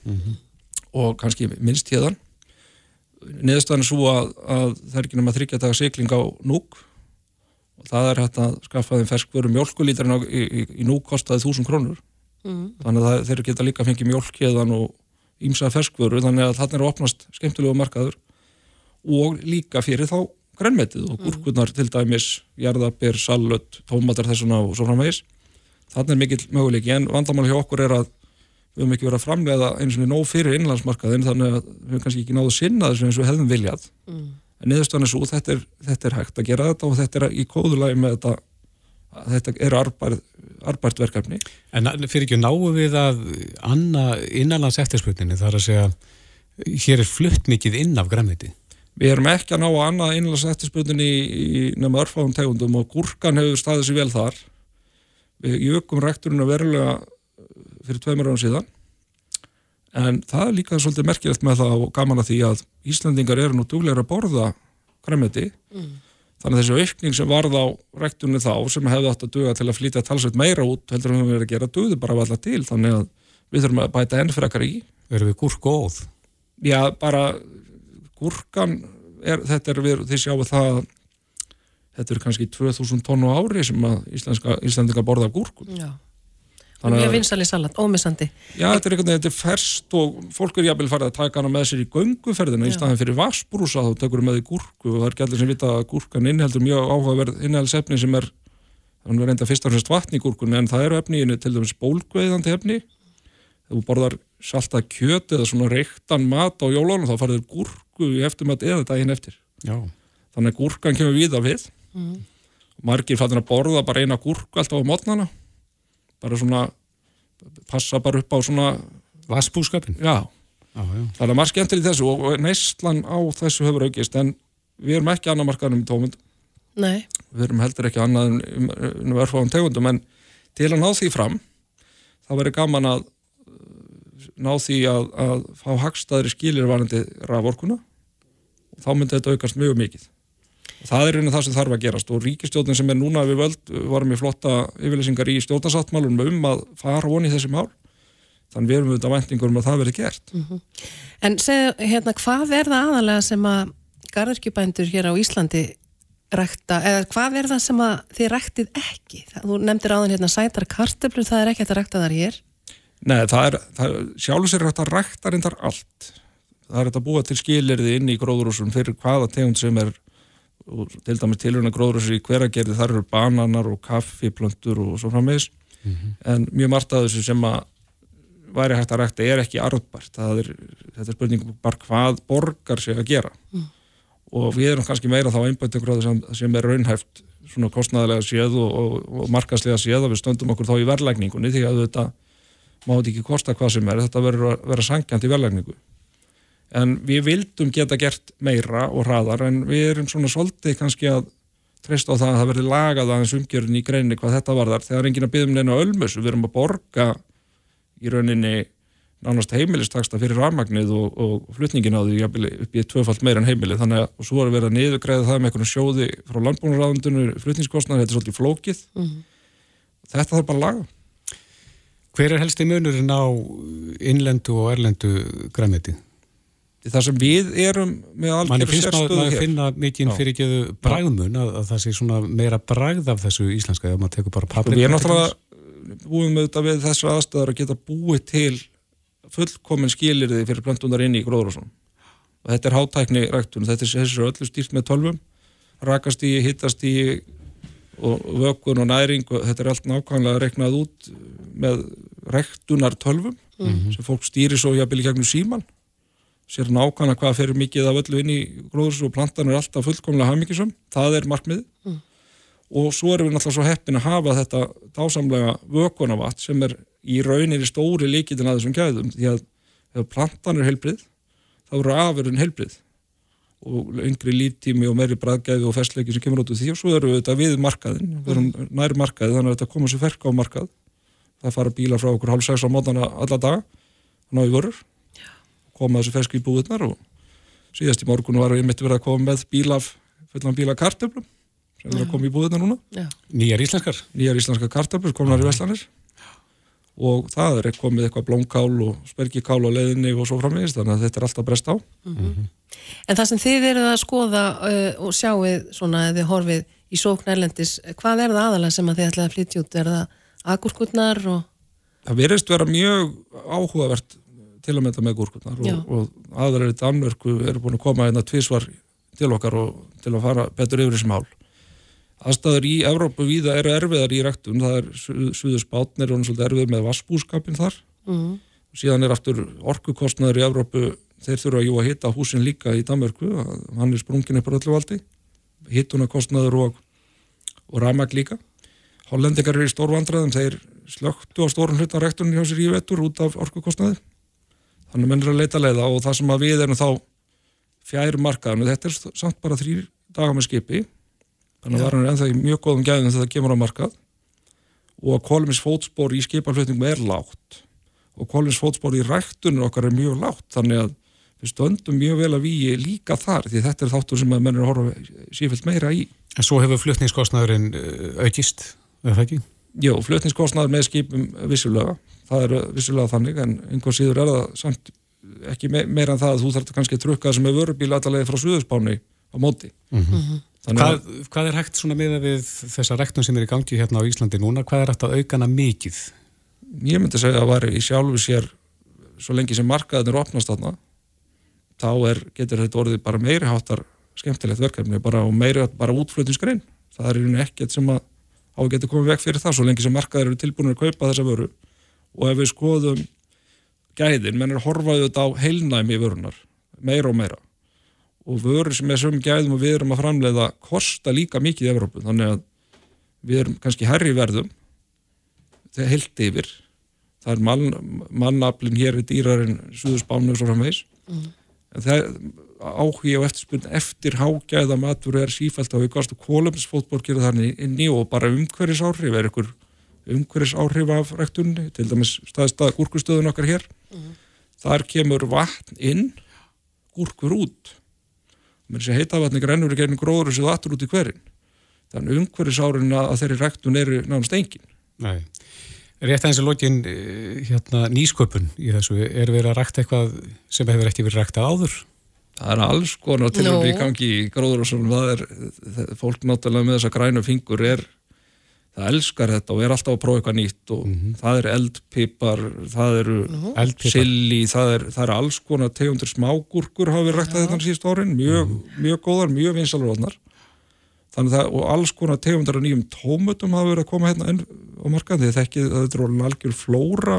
og kannski minnst hérðan niðurstaðan er svo að, að það er ekki nema þryggja daga sigling á núk og það er hægt að skaffa þeim ferskvöru mjölkulítarinn á- í, í, í núk kostaði þúsund krónur.
Mm.
þannig að það, þeir geta líka fengið mjölkjeðan og ímsa ferskvöru þannig að þarna er að opnast skemmtilegu markaður. Og líka fyrir þá grænmetið og gúrkurnar til dæmis jarðabir, salut, tómatar þessuna og svo framvegis. Þannig er mikill möguleiki en vandamál hjá okkur er að við höfum ekki verið að framlega eins og nóg fyrir innlandsmarkaðin þannig að við höfum kannski ekki náðu sinna þessu eins og hefðum viljað.
Mm.
en niðurstaðan er svo, þetta er, þetta er hægt að gera þetta og þetta er í kóðulagi með þetta að þetta er arbært, verkefni.
En fyrir ekki náu við að anna innanlands eftirspurninni þar að segja hér er flutt mikið inn af græmiti
Við erum ekki að ná að annað innlands eftirspurninni í, í nema örfáðum tegundum og gúrkan hefur staðið sér vel þar. Við jökum rekturinn verulega fyrir tveimur árum síðan en það er líka svolítið merkilegt með það og gaman að því að Íslandingar eru nú duglegur að borða græmiti
Mm.
þannig að þessi aukning sem varð á rekturinn þá sem hefði átt að duga til að flytja talsveit meira út heldur en við höfum verið að gera dugði bara af alla til þannig að við þurfum að bæta enn frekar í
Verðum við gúrk og óð?
Já, bara gúrkan er, þetta er við, þið sjáu það að þetta er kannski 2000 tonn á ári sem að íslenska, íslendinga borða af gúrkum.
Já.
Þannig
Mjög vinsali salat, ómissandi.
Já, þetta er einhvern veginn, þetta er ferst og fólk er jafnvel farið að taka hana með sér í gönguferðina í
Já.
staðin fyrir vassbrúsa þá tekur með í gúrku og það er allir sem vita að gúrkan inniheldur mjög áhugaverð innihaldsefni sem er þannig að reynda fyrst og fremst vatn í gúrkunni en það eru efni í henni til dæmis bólgveiðandi efni ef þú borðar salta kjöt eða svona reyktan mat á jólunum þá farið gúrku í eftirmat eða daginn eftir
Já.
þannig að gúrkan kemur víða við
Mm.
margir fattin að borða bara eina gúrku alltaf á mótnana bara svona passa bara upp á svona
Vassbúskapin?
Já,
Já, já.
það er margt skemmtir í þessu og neyslan á þessu hefur aukist en við erum ekki annað markaðum í tómund
Nei.
við erum heldur ekki annað en um, um örfáum tegundum en til að ná því fram þá verður gaman að uh, ná því að, að fá hagstaðri skilir varandi raforkuna þá myndi þetta aukast mjög mikið og það er einu það sem þarf að gerast og ríkistjórnin sem er núna við völd varum í flotta yfirlýsingar í stjórnarsáttmálum um að fara voni í þessi mál þannig við erum auðvitað væntingur um að það verði gert
Mhm. En segðu, hérna, hvað er það aðalega sem að garðurkjubændur hér á Íslandi rækta, eða hvað er það sem að þið ræktið ekki? Þú nefndir áðan hérna sætar kartöflur, það er ekki hægt að rækta þar hér.
Nei, það er, sér hægt að rækta reyndar allt. Það er hægt að búa til skilirði inn í gróðrúsum fyrir hvaða tegund sem er og til dæmis tilhörna gróðrúsi í hveragerði, þar eru bananar og kaffiplöntur og svo framvegis. En mjög margt af þessu sem að væri hægt að rækta er ekki arðbært. Það er, þetta er spurning bara hvað borgar sig að gera.
Mm.
Og við erum kannski meira þá einbættu gróður sem, sem er raunhæft svona kostnæðilega séð og, og, og markaslega séð að við stöndum okkur þá í verðlækningunni því að þetta má þetta ekki kosta hvað sem er, þetta verður að vera sangjant í verðlækningu. En við vildum geta gert meira og hraðar en við erum svona svolítið kannski að treysta á það að það verði lagað aðeins umgjörun í greinni hvað þetta varðar. Þegar er enginn að byggja um neina ölmus, við erum að borga í rauninni nánast heimilistaksta fyrir rafmagnið og, og flutningin á því jafnvel upp í tvöfalt meira en heimilið þannig að og svo er verið að niðurgræða það með einhvern sjóði frá landbúnaráðundinu flutningskostnar, þetta er svolítið flókið
Mhm.
þetta þarf bara að laga
Hver er helsti munurinn á innlendu og erlendu græmiti?
Það sem við erum með algjör sérstöðu hér.
finna mikið fyrir geðu bræðmun að, að það sé svona meira bræð af þessu íslenska ef maður tekur bara paprika
við erum náttúrulega búin með þetta við þessu aðstæðar að geta búið til fullkomin skilirði fyrir plöntunar inn í gróðrúsum og þetta er hátækni ræktun þetta er þessu öllu stýrt með tölvum. Rakastígi, hittastígi og vökkun og næring og þetta er allt nákvæmlega reiknað út með ræktunar tölvum
Mhm.
sem fólk stýri svo síman sér nákvæmlega hvað fyrir mikið af öllu inn í gróðrúsum og plantan er alltaf fullkomlega hafmyggisum, það er markmið
Mm.
og svo erum við náttúrulega svo heppin að hafa þetta dásamlega vökunavatt sem er í rauninni stóri líkitin að þessum gæðum. Því að ef plantan er heilbrið þá eru afurinn heilbrið og yngri líftími og meiri bræðgæði og fersleiki sem kemur út úr því. Og svo erum við þetta við markaðin við erum nær markaði þannig að þetta koma sér ferka á markað. Það fara bílar frá okkur hálf sex á mótana alla daga. Ná í vörur koma þessu fersku í búðunar og síðast í morgun var við mitt verið að koma með bílaf fullan bíla kartöflum sem er að koma í búðunar núna
Já.
Nýjar íslenskar?
Nýjar íslenskar kartöflur komnar í Vestlanir og það er komið eitthvað blómkál og spergikál á leiðinni og svo framvegist þannig að þetta er alltaf brest á
En það sem þið eruð að skoða uh, og sjáið svona eða horfið í sókn erlendis, hvað er það aðalega sem að þið ætlaði að flytja út? Er það agurkurnar og...
það verðist vera mjög áhugavert til að mynda með gúrkurnar
Já.
og, og aðrar í Danmörku eru búin að koma hérna tvísvar til okkar og til að fara betur yfir þessi mál. Aðstæður í Evrópu víða eru erfiðar í ræktun, það er suður spátnir og svolítið erfið með vassbúskapin þar.
Mm.
síðan er aftur orkukostnaður í Evrópu. Þeir þurfa jú að hitta húsin líka í Danmörku. Hann er sprungin upp á öllu valdi. Hittunarkostnaður og, og ramag líka. Hollendingar eru í stórvandræðum, þeir slögtu á stórun hluta rekturinn hjá sér í vetur út af orkukostnaði þannig menn er að leita leiða og það sem að við erum þá fjær markaðan þetta er samt bara þrýr daga með skipi. Þannig að það er ennþá í mjög góðum gæðum þegar það kemur á markað. Og kolumins fótspor í skipaflutningum er lágt. Og kolumins fótspor í ræktunum okkar er mjög lágt. Þannig að við stöndum mjög vel að við líka þar því þetta er þáttur sem að menn er að horfa sífilt meira í.
En svo hefur flutningskostnaðurinn uh, aukist, er það ekki?
Jó, flutningskostnaður með skipum vissulega, það er vissulega þannig en einhver síður er það samt ekki me meira en það að þú þarf kannski að trukka sem er vörubíl allavega frá Suðurspáni á móti.
Mhm.
Þannig að
Hvað, hvað er hægt svona með við þessa rektun sem er í gangi hérna á Íslandi núna, hvað er hægt að aukana mikið?
ég myndi segja að væri í sjálfu sér svo lengi sem markaðin er opnast þarna þá er, getur þetta orðið bara meiri háttar skemmtilegt verkefni bara, og meiri bara útflutningsgrein það er í rauninni ekkert sem að á að geta komið vekk fyrir það svo lengi sem markaðir eru tilbúinir að kaupa þessa vöru og ef við skoðum gæðin, menn er horfaðu þetta á heilnæmi vörunar, meira og meira. Og vörur sem er sömum gæðum og við erum að framleiða kosta líka mikið í Evrópu, þannig að við erum kannski herri verðum þegar heilt yfir. Það er mann, mannaflin hér er dýrar en suðurspánu og svo framvegs
Mm.
en það áhugi og eftirspurn eftir hágæða matur er sífælt á aukast og kólumsfótból gerir þannig inni og bara umhverfis áhrif er ykkur umhverfis áhrif af rektunni til dæmis staðstað gúrkustöðun okkar hér. Þar kemur vatn inn gúrkur út. Mér sé heita vatni grænur er gerðin gróður og sér vatn út í hverin þannig umhverfis áhrifin að þeirri rektun eru nánast engin.
Nei. Rétt aðeins að lokin eh, hérna, nýsköpun í þessu, er verið að rækta eitthvað sem hefur ekki verið ræktað áður?
Það er alls konar til
Nú.
að við gangi í gróður og svona, það er, það, fólk náttúrulega með þessa grænu fingur er, það elskar þetta og er alltaf að prófa eitthvað nýtt og það er eldpipar, það eru silli, það er, það er alls konar tegundur smágúrkur hafa við ræktað þetta síðust árin, mjög, mjög góðar, mjög vinsalróðnar. Þannig það, og alls konar tegundar af nýjum tómutum hafa verið að koma hérna inn á markaðin, því þekkið að þetta er algjör flóra,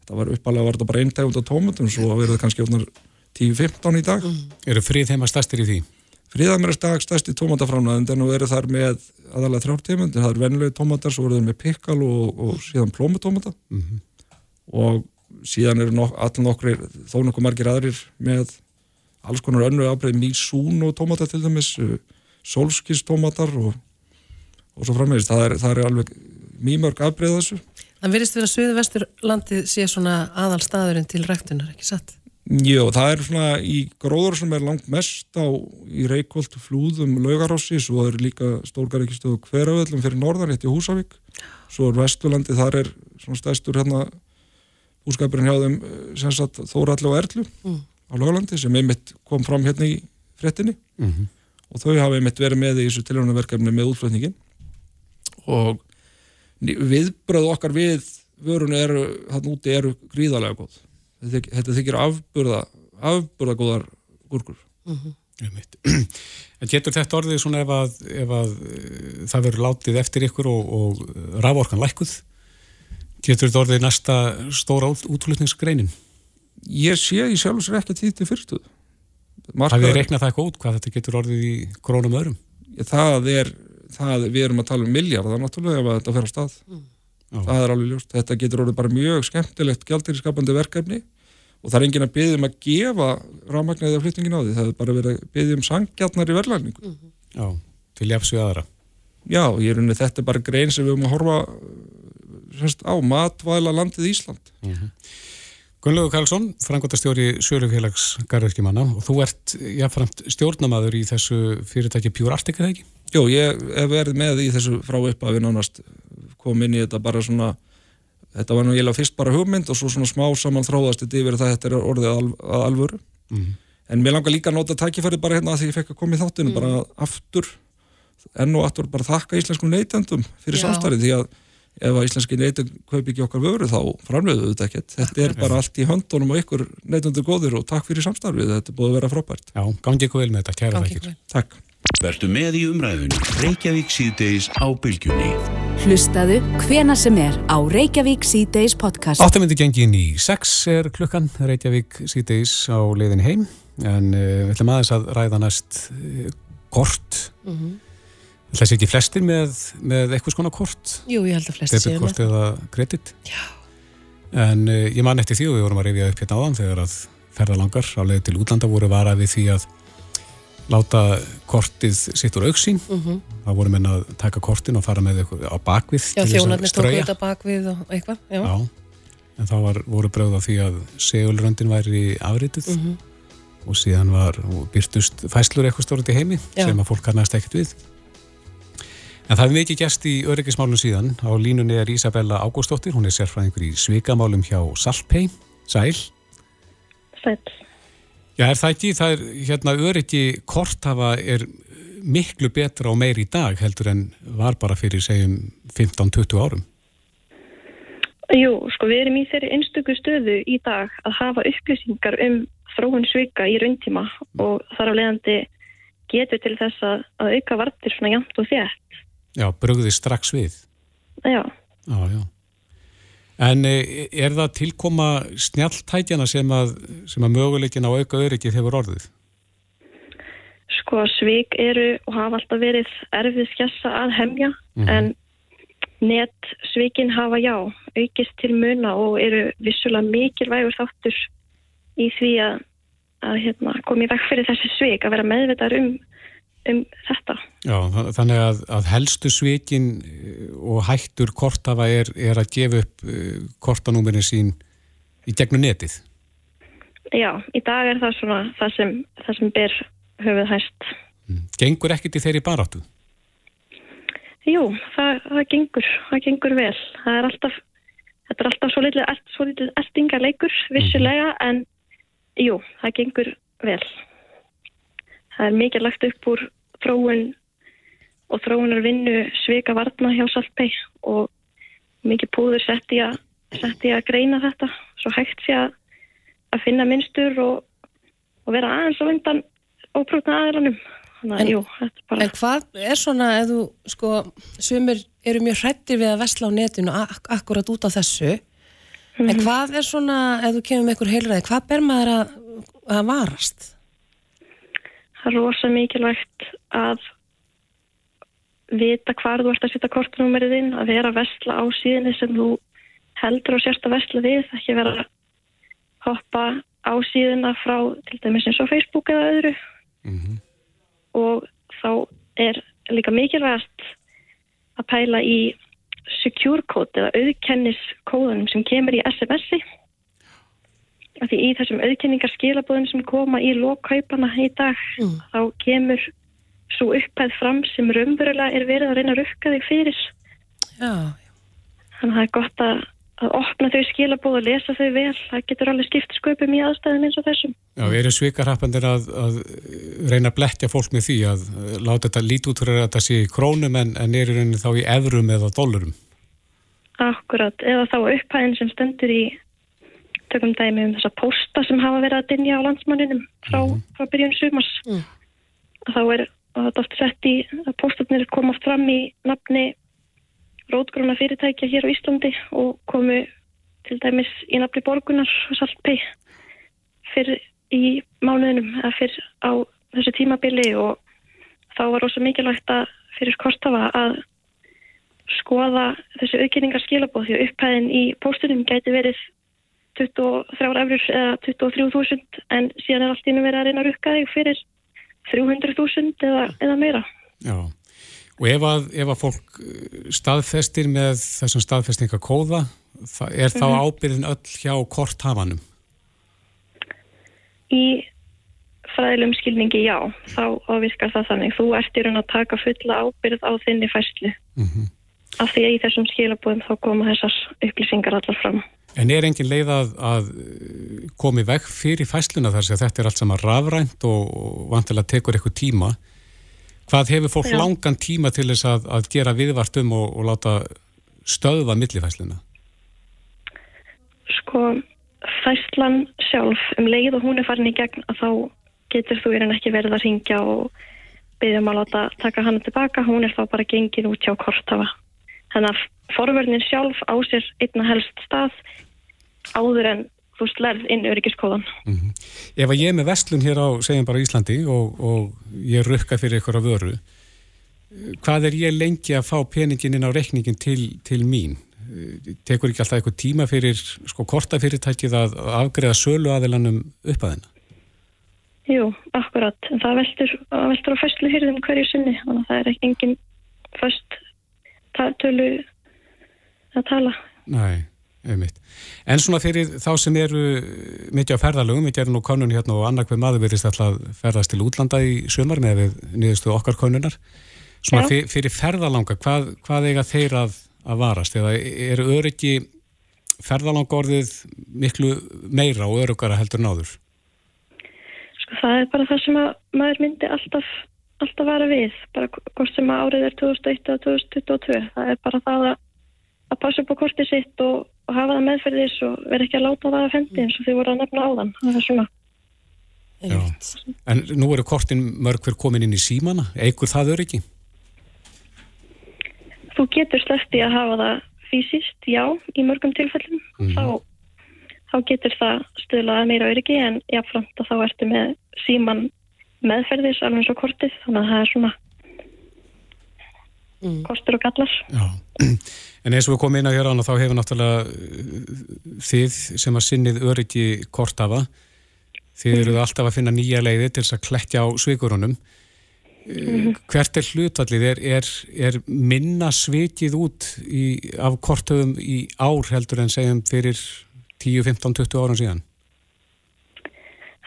þetta var uppalega var þetta bara einn tegund af tómutum, svo verið það kannski orðnar 10-15 í dag.
Eru frið heima stærstir í því?
Fríðamir er stag stærsti tómataframnaðend en nú eru þar með aðalega þrjár tegundir, það er venlegu tómatar, svo eru þeir með pikkal og, og síðan plómutómata
Mhm.
og síðan eru nok allan okkur, þó nokkuð margir aðrir með alls konar önnu ábreið mísún og tómata til dæmis sólskistómatar og, og svo framvegist, það er, það er alveg mýmörg afbreið þessu
Það virðist vera Suðu vestur landið sé svona aðal staðurinn til ræktunar, ekki satt?
Jó, það er svona í gróður sem er langt mest á í Reykjolt, Flúðum, Laugarossi svo er líka stórgaríkistöðu hverjavöllum fyrir norðan, rétt í Húsavík svo er Vesturlandi, þar er svona stæstur hérna húskapurinn hjá þeim eh, sem sagt Þóralli og Erlu
Mm.
á Löglandi sem einmitt kom fram hérna í fréttinni
Mhm.
og þau hafa einmitt verið með í þessu tilhjónaverkefni með útflutningin og viðbröð okkar við vörunu eru, hann úti eru gríðarlega góð þetta, þyk- þetta þykir afburða afburða góðar gúrkur
Einmitt. En getur þetta orðið svona ef að, ef að eh, það verður látið eftir ykkur og, og raforkan lækkuð? Getur þetta orðið næsta stóra út, útflutningsgreinin?
ég sé í sjálf sér ekki tíð til fyrstuð
Hafið þið reiknað það eitthvað út hvað þetta getur orðið í krónum öðrum?
það er, það, við erum að tala um miljardar náttúrulega ef að þetta fer á stað það er alveg ljóst, þetta getur orðið bara mjög skemmtilegt gjaldiriskapandi verkefni og það er enginn að byggja um að gefa rámagnæðið af flyttingin á því, það er bara verið að byggja um sangjaldnar í verðlæningu
Já, til jafs við aðra.
Já, ég er unni þetta er bara grein sem við höfum að horfa semst, á matvæla landið Ísland
Gunnlaugur Karlsson, frangotastjóri Sölufélags Garðurkimanna og þú ert jáfnframt stjórnamaður í þessu fyrirtæki Pure Arctic, eða ekki?
Jó, ég hef verið með í þessu frá upp að við nánast kom inn í þetta bara svona þetta var nú eiginlega fyrst bara hugmynd og svo svona smá saman þróðast þetta yfir það þetta er orðið al, að alvöru.
Mhm.
en mér langar líka að nota tækifærið bara hérna að því ég fekk að koma í þáttinu bara aftur enn og aftur bara þakka íslenskum neytendum fyrir samstarið því að ef að íslenski neytend kaupi ekki okkar vöru þá framleiðu þetta ekkert. Þetta er bara allt í höndunum og ykkur neytendur góðir og takk fyrir samstarfið, þetta búið að vera frábært.
Já, gangi ykkur vel með þetta, kæra þakkir.
ykkur.
Takk
Vertu með í umræðunni Reykjavík síðdeis á bylgjunni
Hlustaðu hvena sem er á Reykjavík C-Days podcast.
Áttamindi gengin í 6 er klukkan, Reykjavík síðdeis á leiðin heim, en uh, við ætlum aðeins að ræða næst uh, kort. Mm
Mhm.
-hmm. Það sé ekki flestir með, með eitthvað skona kort,
Jú, ég held að flesti séu
debitkort
með.
eða kredit.
Já.
En uh, ég man eftir því og við vorum að rifja upp hérna áðan þegar að ferðalangar á leið til útlanda voru varað við því að láta kortið sitt úr auksín.
Mhm.
Það voru menn að taka kortin og fara með eitthvað á bakvið
Já,
til þess að
þjónarnir tóku
strauja.
þetta bakvið og eitthvað, já.
Já, en þá var, voru bröð á því að segulröndin væri afrituð
Mhm.
og síðan var og byrtust fæslur eitthvað stórandi heimi
Já.
sem að fólk kannast ekkert við. En það er mikið gæst í öryggismálum síðan. Á línunni er Ísabella Ágústóttir, hún er sérfræðingur í svikamálum hjá Salpei. Sæl.
Sæll.
Já, er það ekki? Það er hérna öryggi korthafa er miklu betra og meir í dag heldur en var bara fyrir segjum 15-20 árum.
Jú, sko við erum í þeirri einstöku stöðu í dag að hafa upplýsingar um þróun svika í rauntíma og þar af leiðandi getur til þess að, að auka vartir svona jæmt og þétt.
Já, brugði strax við.
Já,
Já, já. En e, er það tilkoma snjalltækjana sem að, sem að möguleikin á auka öryggið hefur orðið?
sko svik eru og hafa alltaf verið erfið skessa að hemja
Mhm.
en net svikin hafa já aukist til muna og eru vissulega mikilvægur þáttur í því að, að hérna, koma í veg fyrir þessi svik að vera meðvitaður um, um þetta.
Já, þa- þannig að, að helstu svikin e, og hættur kortafa er, er að gefa upp uh, kortanúmerin sín í gegnum netið.
Já, í dag er það svona það sem, það sem ber höfuð hæst.
Gengur ekkit í þeirri baráttu?
Jú, það, það gengur, það gengur vel. Það er alltaf, þetta er alltaf svo svo litlu eltingaleikur, vissulega, en jú, það gengur vel. Það er mikið lagt upp úr þróun og þróunar vinnu svika varna hjá Salpei og mikið púður sett í að, sett í að greina þetta, svo hægt sé að, að finna minnstur og, og vera aðeins á undan óprútna aðranum. Þannig
En-
jú, bara...
En hvað er svona, ef þú, sko, sumir eru mjög hrættir við að vesla á netinu ak akkurat út á þessu, en hvað er svona, ef þú kemur með einhver heilræði, hvað ber maður að, að varast?
Rosa mikilvægt að vita hvar þú ert að setja kortnúmerið inn, að vera að vesla á síðinni sem þú heldur og sérst að vesla við, ekki vera að hoppa á síðina frá til dæmis eins og Facebook eða öðru. Og þá er líka mikilvægast að pæla í secure code eða auðkenniskóðunum sem kemur í SMS-i af því í þessum auðkenningarskilabóðum sem koma í lokkaupana í dag þá kemur svo upphæð fram sem raunverulega er verið að reyna að rukka þig fyrir.
Já,
þannig að það er gott að, að opna þau skilabóð og lesa þau vel. Það getur alveg skipt sköpum í aðstæðum eins og þessum.
Já, eru svikarhappandir að, að reyna að blettja fólk með því að láta þetta lít út fyrir að þetta sé í krónum en, en er í rauninni þá í evrum eða dólarum?
Akkurat, eða þá upphæðin sem stendur í tökum dæmi um þessa pósta sem hafa verið að dinja á landsmanninum frá, frá byrjun sumars
Mm.
þá er og þetta oft sett í að póstarnir koma fram í nafni rótgróna fyrirtækja hér á Íslandi og komu til dæmis í nafni borgunar salpi fyrir í mánuðinum eða fyrir á þessu tímabili og þá var rosa mikilvægt að fyrir kortafa að skoða þessi auðkynningar skilabóð því að upphæðin í póstunum gæti verið 23 eurur eða 23.000 en síðan er allt í einu verið að reyna að rukka þig fyrir 300.000 eða, eða meira.
Já, og ef að, ef að fólk eh, staðfestir með þessum staðfestingakóða, er þá
Mhm.
ábyrðin öll hjá korthafanum?
Í fræðilegum skilningi já, þá ávirkar það þannig. Þú ert í raun að taka fulla ábyrð á þinni fæslu. af því að í þessum skilabúðum þá koma þessar upplýsingar allar fram.
En er engin leið að, að komi veg fyrir fæsluna þar sem þetta er allt saman rafrænt og, vantilega tekur eitthvað tíma? Hvað hefur fólk
Já.
langan tíma til þess að, að gera viðvart um og, og láta stöðva millifæsluna?
Sko, fæslan sjálf um leið og hún er farin í gegn að þá getur þú raun ekki verið að ringja og byggja um að láta taka hana tilbaka, hún er þá bara gengin út hjá kortafa. Þannig að forverðin sjálf á sér einna helst stað áður en þú slerð inn öryggiskóðan.
Ef að ég er með vestlun hér á, segjum bara Íslandi og, og ég rukka fyrir ykkur að vöru, hvað er ég lengi að fá peningin inn á reikningin til, til mín? Tekur ekki alltaf eitthvað tíma fyrir sko kortafyrirtækið að afgreða sölu aðilanum upp að hennar?
Jú, akkurat. Það veltur, það veltur á fæslu hýrðum hverju sinni. Þannig að það er ekki engin fæst tölu að tala.
Nei, einmitt. En svona fyrir þá sem eru mikið á ferðalögum, við gerum nú konun hérna og annar hver maður verðist alltaf ferðast til útlanda í sömar með við niðurstu okkar konunar. Svona fyr, fyrir ferðalanga, hvað, hvað eiga þeir að, að varast? Eða eru öryggi ferðalanga orðið miklu meira og öruggara heldur náður?
Sko það er bara það sem að maður myndi alltaf, alltaf vara við. Bara hvort sem árið er 2001 eða 2022. Það er bara það að, að passa upp á kortið sitt og, og hafa það meðferðis og vera ekki að láta það að fendi eins og þið voru að nefna áðan. Það er svona.
En nú eru kortin mörg hver komin inn í símana, eigur það öryggi?
Þú getur sleppti að hafa það fysiskt, já, í mörgum tilfellum. Þá, þá getur það stuðlaða meira öryggi en jáfnframt að þá ertu með síman meðferðis alveg eins og kortið. Þannig að það er svona kostur og gallar. (clears throat)
En eins og við komum inn á hér án og þá hefur náttúrulega uh, þið sem að sinnið öryggi kortafa, þið eruð alltaf að finna nýja leiði til þess að klekkja á svikurunum.
Mhm.
Hvert er hlutallið? Er, er, er minna svikið út í, af kortöfum í ár heldur en segjum fyrir 10, 15, 20 árum síðan?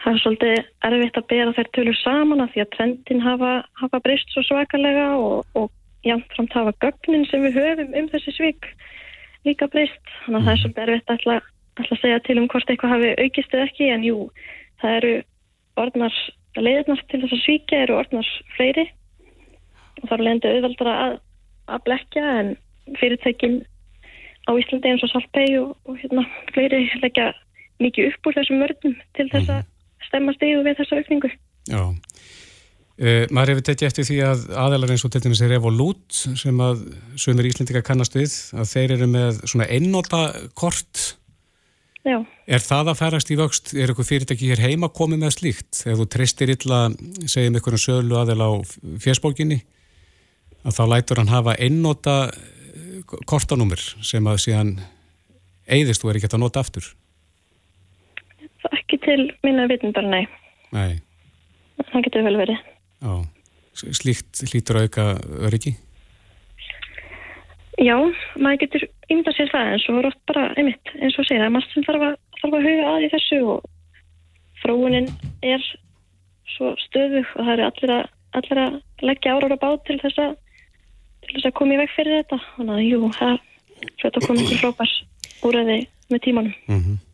Það er svolítið erfitt að bera þær tölur saman af því að trendin hafa, hafa breyst svo svakalega og, og jafnframt hafa gögnin sem við höfum um þessi svik líka breyst. Þannig að það er svolítið erfitt ætla að segja til um hvort eitthvað hafi aukist eða ekki en jú, það eru orðnar leiðirnar til þess að svíkja eru orðnar fleiri og það er leiðandi auðveldara að, að blekja en fyrirtækin á Íslandi eins og Salpei og, og hérna fleiri leggja mikið upp úr þessum vörnum til þess að stemma stíðu við þessa aukningu.
Já. Uh, maður hefur tekið eftir því að aðeinar eins og til dæmis er Revolut sem að sömur Íslendinga kannast við að þeir eru með svona einnóta kort
Já.
Er það að ferast í vöxt? Er eitthvað fyrirtæki hér heima komið með slíkt? Ef þú treystir illa, segjum einhverjum sölu aðeil á fjersbókinni að þá lætur hann hafa einnóta kortanúmer sem að síðan eigðist og er ekki hægt að nota aftur
Það er ekki til minna vitundar, nei.
Nei,
Það getur vel verið.
Já Slíkt hlýtur að auka öryggi
Já, maður getur ymda sér það en svo er oft bara, einmitt, eins og segja, það er margt sem þarf að, þarf að huga að í þessu og fróunin er svo stöðug og það eru allir að, allir að leggja árar á bát til þess að, til þess að koma í veg fyrir þetta. Þannig að, jú, það er þetta komið til frábærs úræði með tímanum.